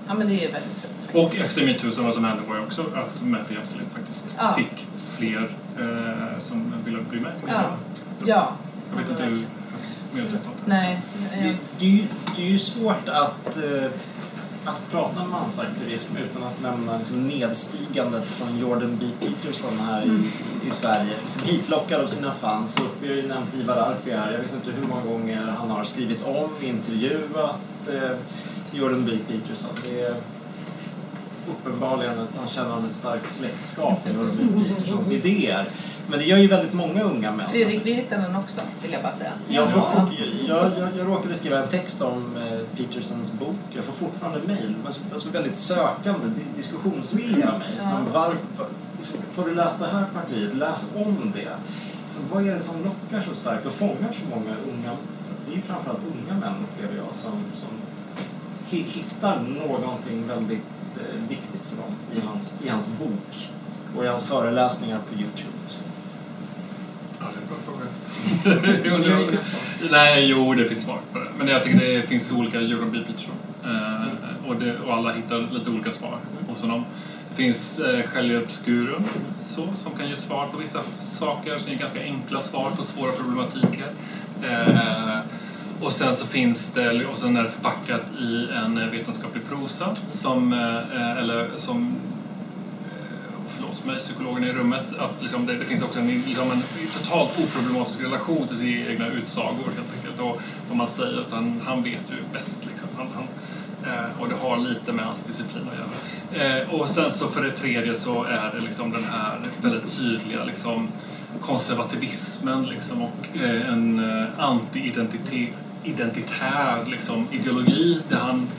ja men det är väldigt fint. Och efter metoo vad som hände var ju också att Män för jämställdhet faktiskt Ja. fick fler eh, som ville bli med. Ja. Ja. Jag vet inte hur medvetet. Nej. Det, det, är ju, det är ju svårt att, eh, att prata om mansaktivism utan att nämna liksom nedstigandet från Jordan B. Peterson här i, i Sverige. Liksom hitlockad av sina fans. Och vi har ju nämnt Ivar Arpi här. Jag vet inte hur många gånger han har skrivit om, intervjuat eh, Jordan B. Peterson. Det är uppenbarligen att han känner ett starkt släktskap med Jordan B. Petersons idéer. Men det gör ju väldigt många unga män. Fredrik Virtanen också, vill jag bara säga. Jag, får fort, jag, jag, jag råkade skriva en text om eh, Petersons bok. Jag får fortfarande mejl. Alltså, väldigt sökande, di- diskussionsvilliga mejl. Ja. Som varför, får du läsa det här partiet? Läs om det. Så vad är det som lockar så starkt och fångar så många unga? Det är ju framförallt unga män upplever jag som, som hi- hittar någonting väldigt eh, viktigt för dem i hans, i hans bok och i hans föreläsningar på Youtube. Ja, det är en bra fråga. Jo, det- inget svar. Nej, jo, det finns svar på det. Men jag tycker det finns olika Jordan B. Peterson. Eh, och, det, och alla hittar lite olika svar hos honom. Det finns eh, självhjälpsgurun så, som kan ge svar på vissa saker, som ger ganska enkla svar på svåra problematiker. Eh, och sen så finns det, och sen är det förpackat i en eh, vetenskaplig prosa som, eh, eh eller som eh, mig, psykologen i rummet, att liksom det, det finns också en, liksom en totalt oproblematisk relation till sina egna utsagor helt enkelt. Och vad man säger, utan han vet ju bäst. Liksom. Han, han, eh, och det har lite med hans disciplin att göra. Eh, och sen så för det tredje så är det liksom den här väldigt tydliga liksom, konservativismen liksom, och eh, en eh, anti-identitär liksom, ideologi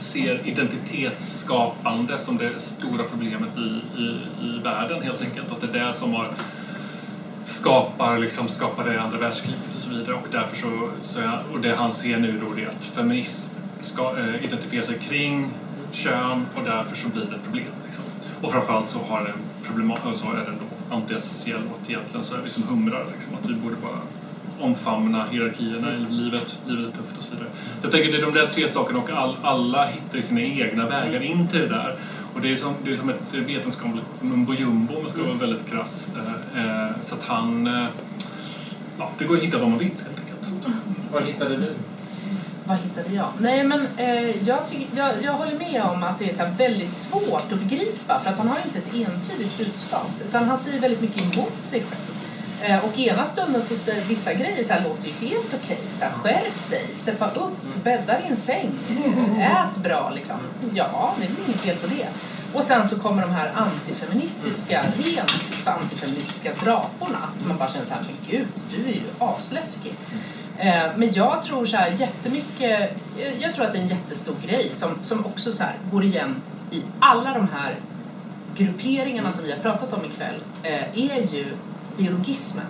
ser identitetsskapande som det stora problemet i, i, i världen helt enkelt. Att det är det som har skapar, liksom, skapade andra världskriget och så vidare. Och därför så, så och det han ser nu då är att feminism ska eh, äh, identifiera sig kring kön och därför så blir det ett problem. Liksom. Och framförallt så har den problem, så är den då antiessentiell och egentligen så är vi som humrar liksom, att vi borde bara omfamna hierarkierna i livet, livet är tufft och så vidare. Jag tänker det är de där tre sakerna och all, alla hittar sina egna vägar in till det där. Och det är som, det är som ett vetenskapligt mumbo jumbo om man ska vara väldigt krass. Eh, eh, så att han... Eh, ja, det går att hitta vad man vill helt enkelt. Vad hittade du? Vad hittade jag? Nej men eh, jag, tycker, jag, jag håller med om att det är så väldigt svårt att begripa för att han har inte ett entydigt budskap utan han säger väldigt mycket emot sig själv. Eh, och ena stunden så säger vissa grejer så här låter ju helt okej. Så här, skärp dig, steppa upp, bädda din säng, ät bra liksom. Ja, det är väl inget fel på det. Och sen så kommer de här antifeministiska, rent antifeministiska draporna. Man bara känner så här, men gud, du är ju asläskig. Eh, Men jag tror så här jättemycket, eh, jag tror att det är en jättestor grej som, som också så här går igen i alla de här grupperingarna som vi har pratat om ikväll är ju biologismen.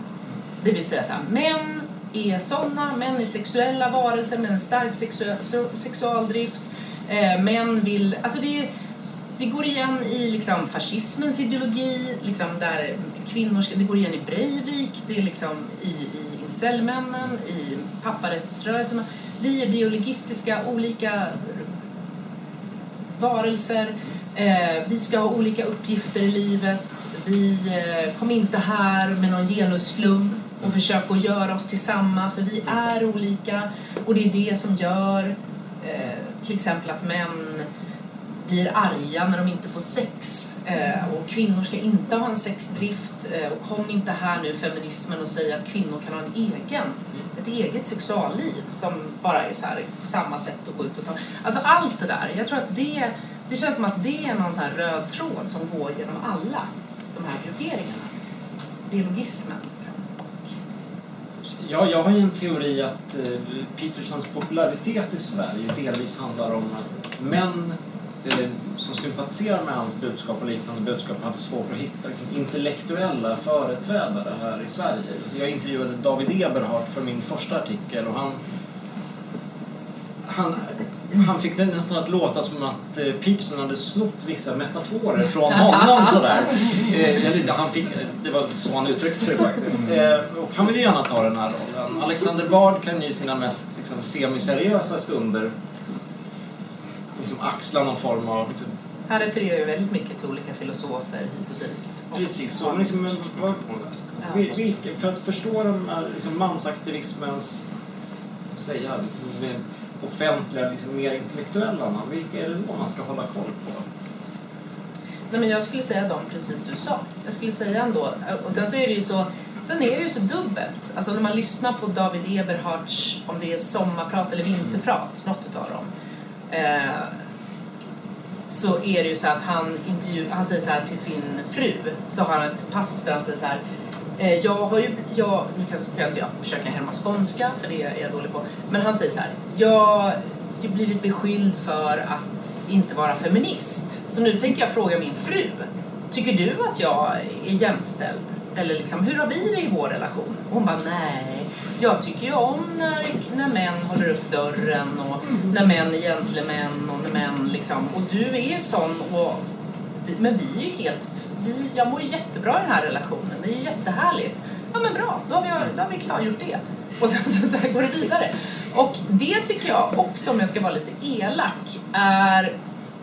Det vill säga så här, män är sådana, män är sexuella varelser med en stark sexu- sexualdrift. Eh, män vill, alltså det, det går igen i liksom fascismens ideologi, liksom där kvinnor ska, det går igen i Breivik, det är liksom i, i incelmännen, i papparättsrörelserna. Vi är biologistiska, olika varelser. Eh, vi ska ha olika uppgifter i livet. Vi eh, kom inte här med någon genusflum och försöka att göra oss till samma, för vi är olika. Och det är det som gör eh, till exempel att män blir arga när de inte får sex eh, och kvinnor ska inte ha en sexdrift eh, och kom inte här nu feminismen och säg att kvinnor kan ha en egen, ett eget sexualliv som bara är så här på samma sätt att gå ut och ta. Alltså allt det där, jag tror att det, det känns som att det är någon sån här röd tråd som går genom alla de här grupperingarna. Biologismen liksom. Ja, jag har ju en teori att eh, Petersons popularitet i Sverige delvis handlar om att män eh, som sympatiserar med hans budskap och liknande budskap hade svårt att hitta liksom intellektuella företrädare här i Sverige. Alltså jag intervjuade David Eberhardt för min första artikel och han han, han fick det nästan att låta som att eh, Peterson hade snott vissa metaforer från honom sådär. Eh, han fick, det var så han uttryckte det faktiskt. Eh, och han ville gärna ta den här rollen. Alexander Bard kan i sina mest liksom, semiseriösa stunder liksom, axla någon form av liksom, Han refererar ju väldigt mycket till olika filosofer hit och dit. Och- Precis så. Liksom, men vad. Ja. vil- vilka, för att förstå de här liksom, mansaktivismens säga, mer offentliga, liksom, mer intellektuella man, vilka är det då man ska hålla koll på? Nej, men jag skulle säga dem precis du sa. Jag skulle säga ändå, och sen så är det ju så, sen är det ju så dubbelt. Alltså när man lyssnar på David Eberhards, om det är sommarprat eller vinterprat, något utav dem. Eh, så är det ju så att han, intervju, han säger så här till sin fru, så har han ett passus där han säger så här jag har ju, jag, nu kan kan inte jag försöka härma skånska för det är jag dålig på, men han säger så här, jag har blivit beskylld för att inte vara feminist. Så nu tänker jag fråga min fru, tycker du att jag är jämställd? Eller liksom, hur har vi det i vår relation? Och hon bara, nej, jag tycker ju om när, när män håller upp dörren och när män är gentlemän och när män liksom, och du är sån och men vi är ju helt, vi, jag mår jättebra i den här relationen, det är jättehärligt. Ja men bra, då har vi, då har vi klargjort det. Och sen så, så här går det vidare. Och det tycker jag också, om jag ska vara lite elak, är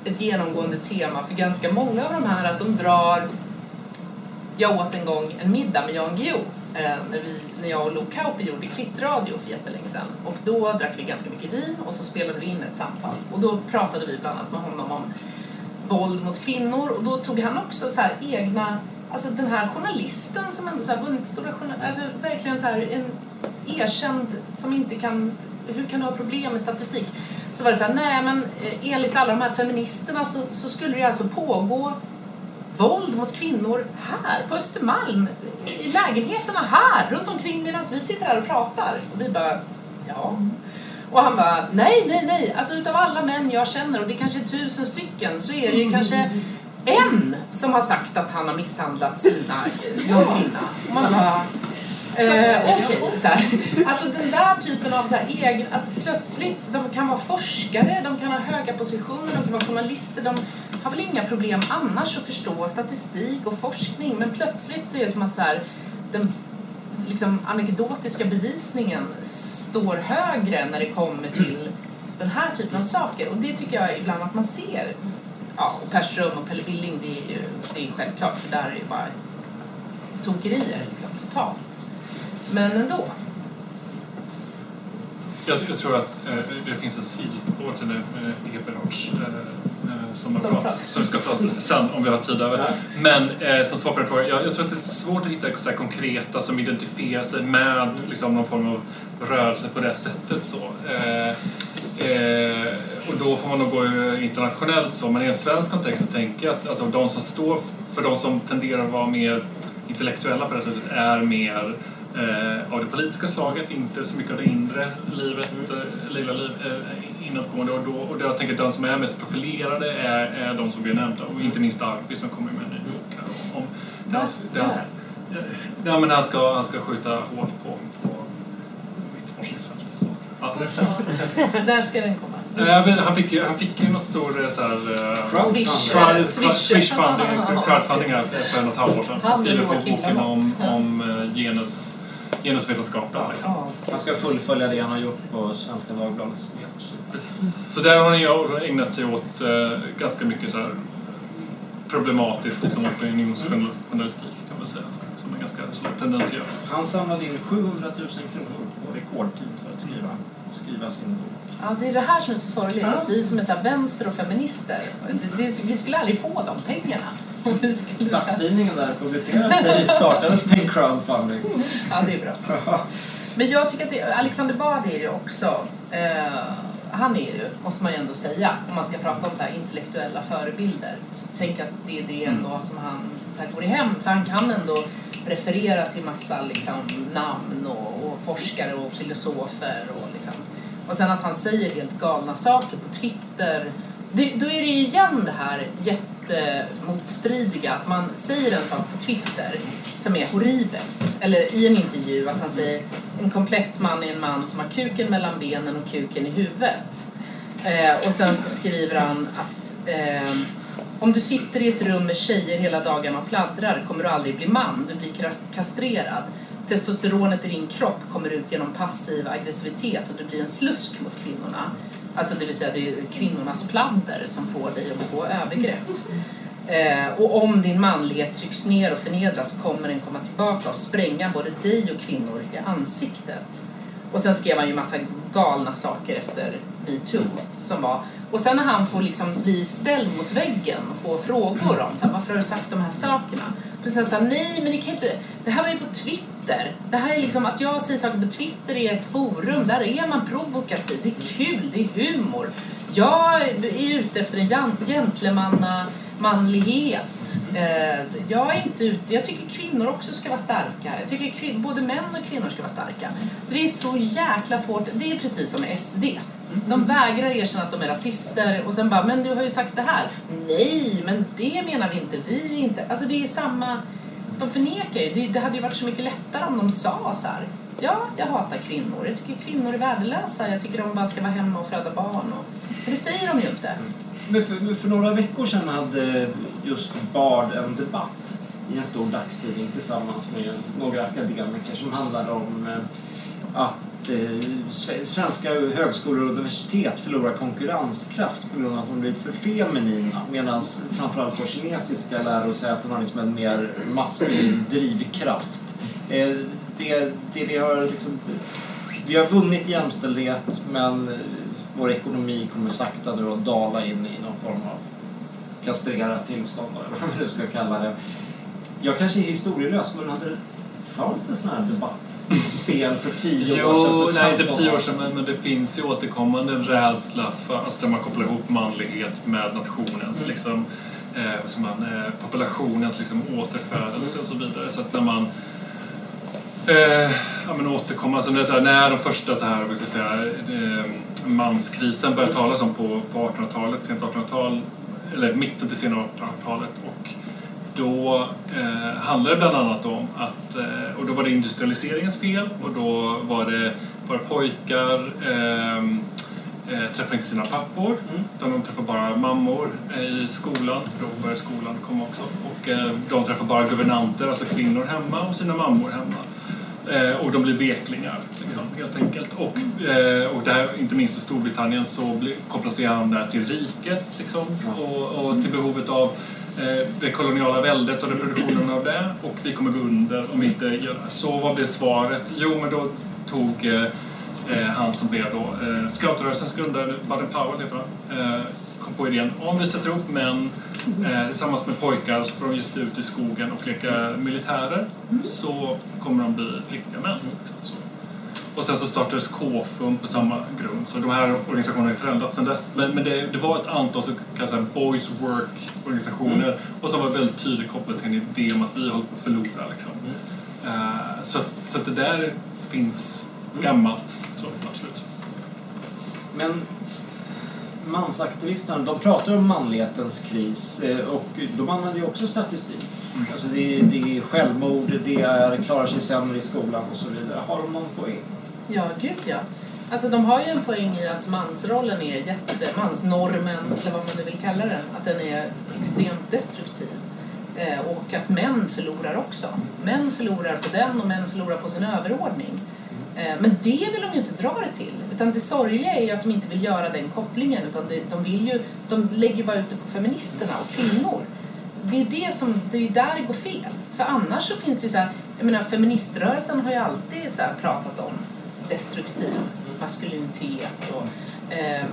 ett genomgående tema för ganska många av de här att de drar jag åt en gång en middag med Jan Guillou eh, när, vi, när jag och Lo Kauppi gjorde klittradio för jättelänge sedan. Och då drack vi ganska mycket vin och så spelade vi in ett samtal. Och då pratade vi bland annat med honom om våld mot kvinnor och då tog han också så här egna, alltså den här journalisten som ändå så här vunnit stora journal, alltså verkligen så här en erkänd som inte kan, hur kan du ha problem med statistik? Så var det så här, nej men eh, enligt alla de här feministerna så, så skulle det alltså pågå våld mot kvinnor här på Östermalm, i lägenheterna här, runt omkring medan vi sitter här och pratar. Och vi bara, ja. Och han bara, nej, nej, nej, alltså utav alla män jag känner, och det är kanske är tusen stycken, så är det ju kanske en som har sagt att han har misshandlat sina, någon kvinna. Och man bara, Eh, Okej, så här. Alltså den där typen av så här, egen, att plötsligt, de kan vara forskare, de kan ha höga positioner, de kan vara journalister, de har väl inga problem annars att förstå statistik och forskning, men plötsligt så är det som att så här, den liksom, anekdotiska bevisningen står högre när det kommer till den här typen av saker. Och det tycker jag ibland att man ser. Ja, och Per Ström och Pelle Billing, det är ju det är självklart, för där är det bara tokerier liksom, totalt. Men ändå. Jag, jag tror att eh, det finns ett sidospår till det med Eberhards eh, eh, som, jag Som prat, prat. som vi ska prata sen om vi har tid över. Ja. Men eh, som svar på den frågan, jag, jag tror att det är svårt att hitta så här konkreta som identifierar sig med liksom, någon form av rörelse på det sättet. Så. Eh, eh, och då får man nog gå internationellt så, men i en svensk kontext så tänker jag att alltså, de som står för de som tenderar att vara mer intellektuella på det sättet är mer eh, av det politiska slaget, inte så mycket av det inre livet, eh, lilla liv, eh, inåtgående. Och, då, och då, jag tänker att de som är mest profilerade är, är de som blir nämnda och inte minst Arpi som kommer med en ny bok här om, om där han, där han, ja, men han, ska, han ska skjuta hårt på, på mitt forskningsfält. Ja. Där ska den komma. Eh, Han fick, ju- han fick ju någon stor eh, så här, eh. Swishfunding crowdfunding för något halvår sedan. Så Han skriver på boken om, om eh, genus, genusvetenskapen. Liksom. Ja. Han ska fullfölja det han har gjort på Svenska Dagbladets. Precis. Så där har han ju ägnat sig åt eh, ganska mycket så här problematisk liksom, opinionsjournalistik kan man säga. Som är ganska så tendentiös. Han samlade in 700 000 kronor på rekordtid för att skriva, skriva sin bok. Ja, det är det här som är så sorgligt. Ja. Att vi som är så här vänster och feminister, det, det, vi skulle aldrig få de pengarna. Om vi skulle, så här, Dagstidningen där publicerades, det startades med en crowdfunding. ja, det är bra. Men jag tycker att det, Alexander Bard är ju också, eh, han är ju, måste man ju ändå säga, om man ska prata om så här intellektuella förebilder, så tänk att det är det ändå som han så här går i hem, för han kan ändå referera till massa liksom, namn och, och forskare och filosofer och liksom. Och sen att han säger helt galna saker på Twitter, det, då är det ju igen det här jättemotstridiga, att man säger en sak på Twitter som är horribelt, eller i en intervju att han säger en komplett man är en man som har kuken mellan benen och kuken i huvudet. Eh, och sen så skriver han att eh, om du sitter i ett rum med tjejer hela dagarna och pladdrar kommer du aldrig bli man, du blir kastrerad. Testosteronet i din kropp kommer ut genom passiv aggressivitet och du blir en slusk mot kvinnorna. Alltså det vill säga det är kvinnornas pladder som får dig att begå övergrepp. Eh, och om din manlighet trycks ner och förnedras kommer den komma tillbaka och spränga både dig och kvinnor i ansiktet. Och sen skrev han ju massa galna saker efter metoo som var och sen när han får liksom bli ställd mot väggen och få frågor om så här, varför har du sagt de här sakerna? Då säger han så här, nej men ni kan inte, det här var ju på Twitter. Det här är liksom att jag säger saker på Twitter är ett forum, där är man provokativ, det är kul, det är humor. Jag är ute efter en gentlemanna manlighet. Eh, jag är inte ute, jag tycker kvinnor också ska vara starka. Jag tycker både män och kvinnor ska vara starka. Så det är så jäkla svårt, det är precis som med SD. De vägrar erkänna att de är rasister och sen bara, men du har ju sagt det här. Nej, men det menar vi inte, vi är inte. Alltså det är samma, de förnekar ju. Det, det hade ju varit så mycket lättare om de sa så här. Ja, jag hatar kvinnor. Jag tycker kvinnor är värdelösa. Jag tycker de bara ska vara hemma och föda barn. Och... Men det säger de ju inte. Mm. Men för, för några veckor sedan hade just Bard en debatt i en stor dagstidning tillsammans med några akademiker som handlade om eh, att eh, svenska högskolor och universitet förlorar konkurrenskraft på grund av att de blivit för feminina medan framförallt våra kinesiska lärosäten har liksom en mer maskulin drivkraft. Eh, det, det vi har liksom vi har vunnit jämställdhet men vår ekonomi kommer sakta nu att dala in i någon form av kastrerat tillstånd eller vad man nu ska kalla det. Jag kanske är historielös men hade, fanns det sådana här debatter debattspel för tio år sedan? Jo, nej inte för 15 tio år sedan, men, men det finns ju återkommande en rädsla för, alltså där man kopplar ihop manlighet med nationens, Mm. liksom, eh, säger man, eh, populationens liksom, återfödelse och så vidare. Så att när man eh, ja, men återkommer, alltså det är så här, när de första så här, jag säga, eh, manskrisen började talas om på, på 1800-talet, sent 1800-tal, eller mitten till sena 1800-talet och då eh, handlade det bland annat om att, eh, och då var det industrialiseringens fel och då var det bara pojkar ehm, eh, träffade inte sina pappor Mm. utan de träffade bara mammor eh, i skolan, för då började skolan komma också. Och eh, de träffade bara guvernanter, alltså kvinnor hemma och sina mammor hemma. Eh, och de blir veklingar, liksom, helt enkelt. Och, och det här, inte minst i Storbritannien så kopplas det an där till riket liksom, och, och till behovet av Eh, det koloniala väldet och reproduktionen av det. Och vi kommer gå under om vi inte gör det. Så vad blev svaret? Jo, men då tog eh, eh han som blev då eh, scoutrörelsens grundare, Baden Powell heter han, eh, kom på idén om vi sätter ihop män eh, tillsammans med pojkar så får de ge sig ut i skogen och leka militärer så kommer de bli riktiga män. Så. Och sen så startades KFUM på samma grund. Så de här organisationerna har ju förändrats sedan dess. Men, men det, det var ett antal så säga, boys work-organisationer och som var väldigt tydligt kopplat till en idé om att vi håller på att förlora. Liksom. Så, att- så att det där finns gammalt. Så, absolut. Men mansaktivisterna, de pratar om manlighetens kris eh, och de använder ju också statistik. Alltså det, är, det är självmord, det är klarar sig sämre i skolan och så vidare. Har de någon poäng? Ja, gud ja. Alltså de har ju en poäng i att mansrollen är jätte... Mansnormen, eller vad man nu vill kalla den, att den är extremt destruktiv. Eh, och att män förlorar också. Män förlorar på den och män förlorar på sin överordning. Eh, men det vill de ju inte dra det till. Utan det sorgliga är ju att de inte vill göra den kopplingen. Utan det, de, vill ju, de lägger bara ut det på feministerna och kvinnor. det är det som, det är där det går fel. För annars så finns det ju så här, jag menar feministrörelsen har ju alltid så här pratat om destruktiv maskulinitet och eh,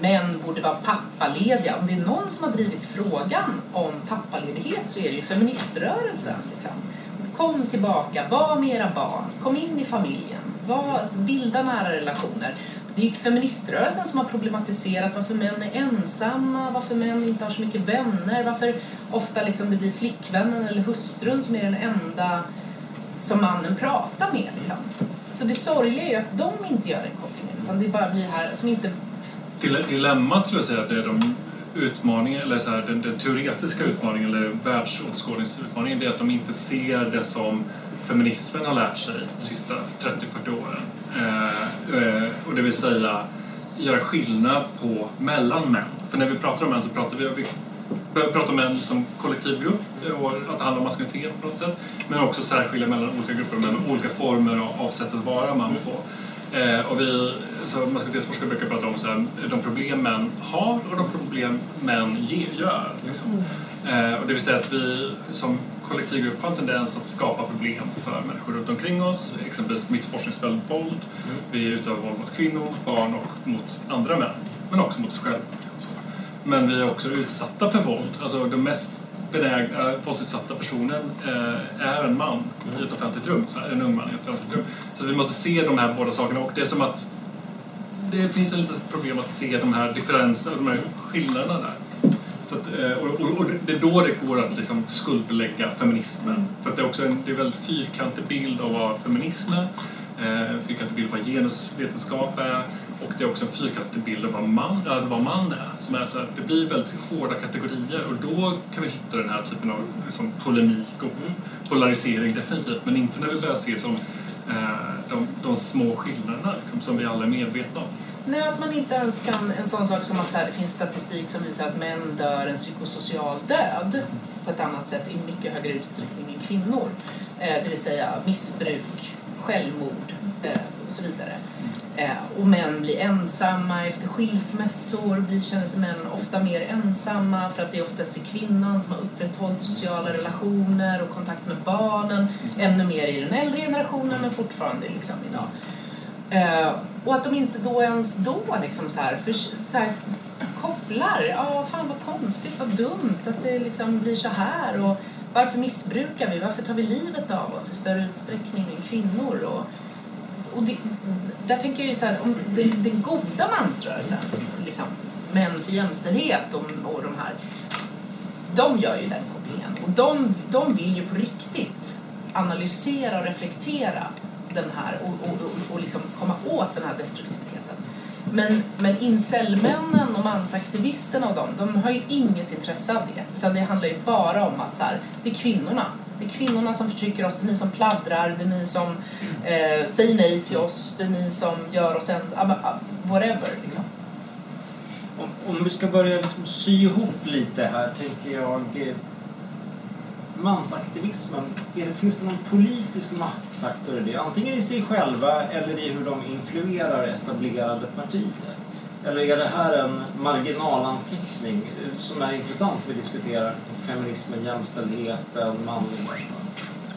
män borde vara pappalediga. Om det är någon som har drivit frågan om pappaledighet så är det ju feministrörelsen. Liksom. Kom tillbaka, var med era barn, kom in i familjen, var, bilda nära relationer. Det är ju feministrörelsen som har problematiserat varför män är ensamma, varför män inte har så mycket vänner, varför ofta liksom det blir flickvännen eller hustrun som är den enda som mannen pratar med. Liksom. Så det sorgliga är ju att de inte gör den kopplingen, utan det bara blir här att de inte... Dilemmat skulle jag säga, det är de utmaningen, eller så här, den, den teoretiska utmaningen eller världsåskådningsutmaningen, det är att de inte ser det som feminismen har lärt sig de sista 30-40 åren. Eh, eh, och det vill säga göra skillnad på mellan män. För när vi pratar om män så pratar vi, vi behöver prata om män som kollektiv grupp och att det handlar om maskulinitet på något sätt. Men också särskilja mellan olika grupper och olika former av, sätt att vara man på. Eh, och vi, så maskulinitetsforskare brukar prata om så här, de problem män har och de problem män gör. Liksom. Eh, och det vill säga att vi som kollektivgrupp har en tendens att skapa problem för människor runt omkring oss. Exempelvis mitt forskningsfält våld. Vi utövar våld mot kvinnor, barn och mot andra män. Men också mot oss själva. Men vi är också utsatta för våld. Alltså den mest benägna eh, våldsutsatta personen eh, är en man i ett offentligt rum. Så här, en ung man i ett offentligt rum. Så vi måste se de här båda sakerna och det är som att det finns ett litet problem att se de här differenserna, de här skillnaderna där. Så att, eh, och, och, och det är då det går att liksom skuldbelägga feminismen. För att det är också en det är en väldigt fyrkantig bild av vad feminism är, eh, en fyrkantig bild av vad genusvetenskap är och det är också en fyrkantig bild av vad man, äh, vad man är. Som är så här, det blir väldigt hårda kategorier och då kan vi hitta den här typen av liksom, polemik och polarisering definitivt. Men inte när vi börjar se som, eh, de, de små skillnaderna liksom, som vi alla är medvetna om. Nej, att man inte ens kan en sån sak som att så här, det finns statistik som visar att män dör en psykosocial död på ett annat sätt i mycket högre utsträckning än kvinnor. Eh, det vill säga missbruk, självmord eh, och så vidare. Eh, och män blir ensamma efter skilsmässor, blir, känner sig män ofta mer ensamma för att det är oftast är kvinnan som har upprätthållit sociala relationer och kontakt med barnen, ännu mer i den äldre generationen men fortfarande liksom idag. Eh, och att de inte då ens då liksom så här, för, så här kopplar, ja fan vad konstigt, vad dumt att det liksom blir så här. Och varför missbrukar vi, varför tar vi livet av oss i större utsträckning än kvinnor? Och, och det, där tänker jag ju så här, om den, den goda mansrörelsen, liksom, män för jämställdhet och, och de här, de gör ju den kopplingen och de, de vill ju på riktigt analysera och reflektera den här och, och, och, och liksom komma åt den här destruktiviteten. Men, men incelmännen och mansaktivisterna och dem, de har ju inget intresse av det. Utan det handlar ju bara om att så här, det är kvinnorna. Det är kvinnorna som förtrycker oss, det är ni som pladdrar, det är ni som eh, säger nej till oss, det är ni som gör oss ens... Whatever, liksom. Om, om vi ska börja liksom sy ihop lite här tänker jag eh, mansaktivismen, är det, finns det någon politisk maktfaktor i det? Antingen i sig själva eller i hur de influerar etablerade partier? Eller är det här en marginalanteckning som är intressant? Vi diskuterar feminismen, jämställdheten, manlighet.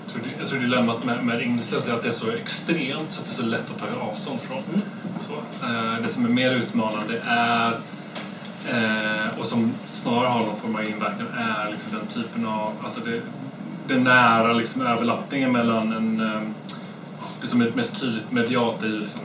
Jag tror, det- jag tror dilemmat med, med incels är att det är så extremt så att det är så lätt att ta avstånd från. Mm. Så, eh, det som är mer utmanande är eh, och som snarare har någon form av inverkan är liksom den typen av, alltså det, den nära liksom överlappningen mellan en, eh, det som är mest tydligt medialt är liksom,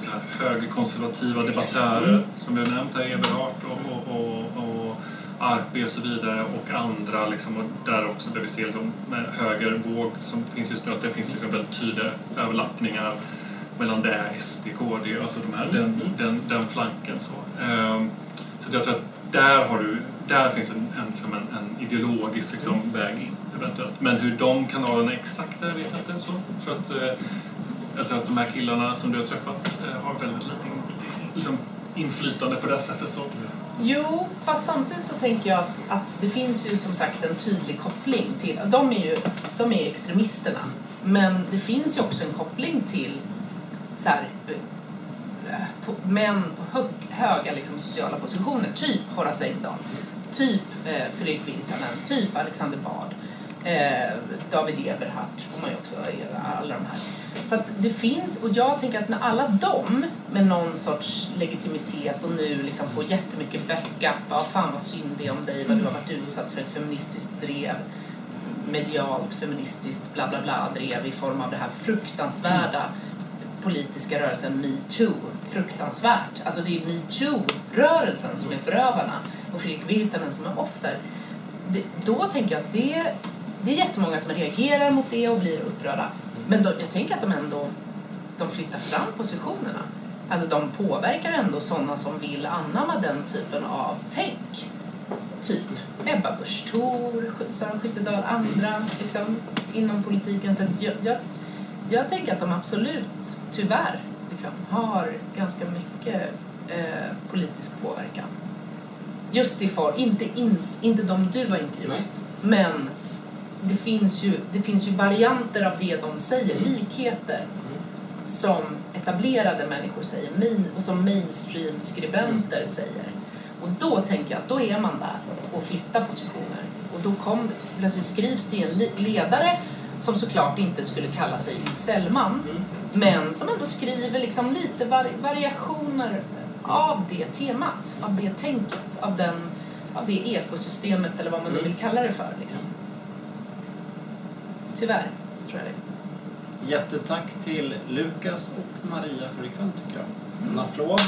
ska säga, högerkonservativa debattörer som vi har nämnt här, Eberhard och, och, och, och Arpi och så vidare och andra liksom, och där också där vi ser liksom, med högervåg som finns just nu att det finns liksom väldigt tydliga överlappningar mellan det, SD, KD, alltså de här, den, den, den flanken. Så, Ehm, så jag tror att där, har du, där finns en, en, liksom en, en ideologisk liksom, väg in eventuellt. Men hur de kanalerna exakt är vet jag inte. Så. Jag, tror att, eh, jag tror att de här killarna som du har träffat eh, har väldigt lite liksom, inflytande på det sättet. Så. Jo, fast samtidigt så tänker jag att, att det finns ju som sagt en tydlig koppling till, de är ju de är extremisterna, men det finns ju också en koppling till så här, eh, eh, på, män på hög, höga liksom, sociala positioner, typ Horace Engdahl. typ eh, Fredrik Virtanen, typ Alexander Bard, eh, David Eberhardt får man ju också, alla de här. Så att det finns, och jag tänker att när alla de med någon sorts legitimitet och nu liksom får jättemycket backup, ja fan vad synd det är om dig, vad du har varit utsatt för ett feministiskt drev, medialt feministiskt bla bla bla drev i form av det här fruktansvärda politiska rörelsen metoo. Fruktansvärt. Alltså det är metoo-rörelsen som är förövarna och Fredrik Virtanen som är offer. Det, då tänker jag att det, det är jättemånga som reagerar mot det och blir upprörda. Men då, jag tänker att de ändå de flyttar fram positionerna. Alltså de påverkar ändå sådana som vill anamma den typen av tänk. Typ Ebba Busch Thor, Sören Skyttedal, andra liksom, inom politiken. Så jag, jag, jag tänker att de absolut, tyvärr, liksom, har ganska mycket eh, politisk påverkan. Just i form, inte, ins, inte de du har intervjuat, men det finns, ju, det finns ju varianter av det de säger, likheter som etablerade människor säger och som mainstream-skribenter säger. Och då tänker jag att då är man där och flyttar positioner. Och då kom, plötsligt skrivs det en ledare som såklart inte skulle kalla sig Sellman, men som ändå skriver liksom lite vari- variationer av det temat, av det tänket, av, den, av det ekosystemet eller vad man nu vill kalla det för. Liksom. Tyvärr, så tror jag det. Jättetack till Lukas och Maria för ikväll tycker jag. En applåd.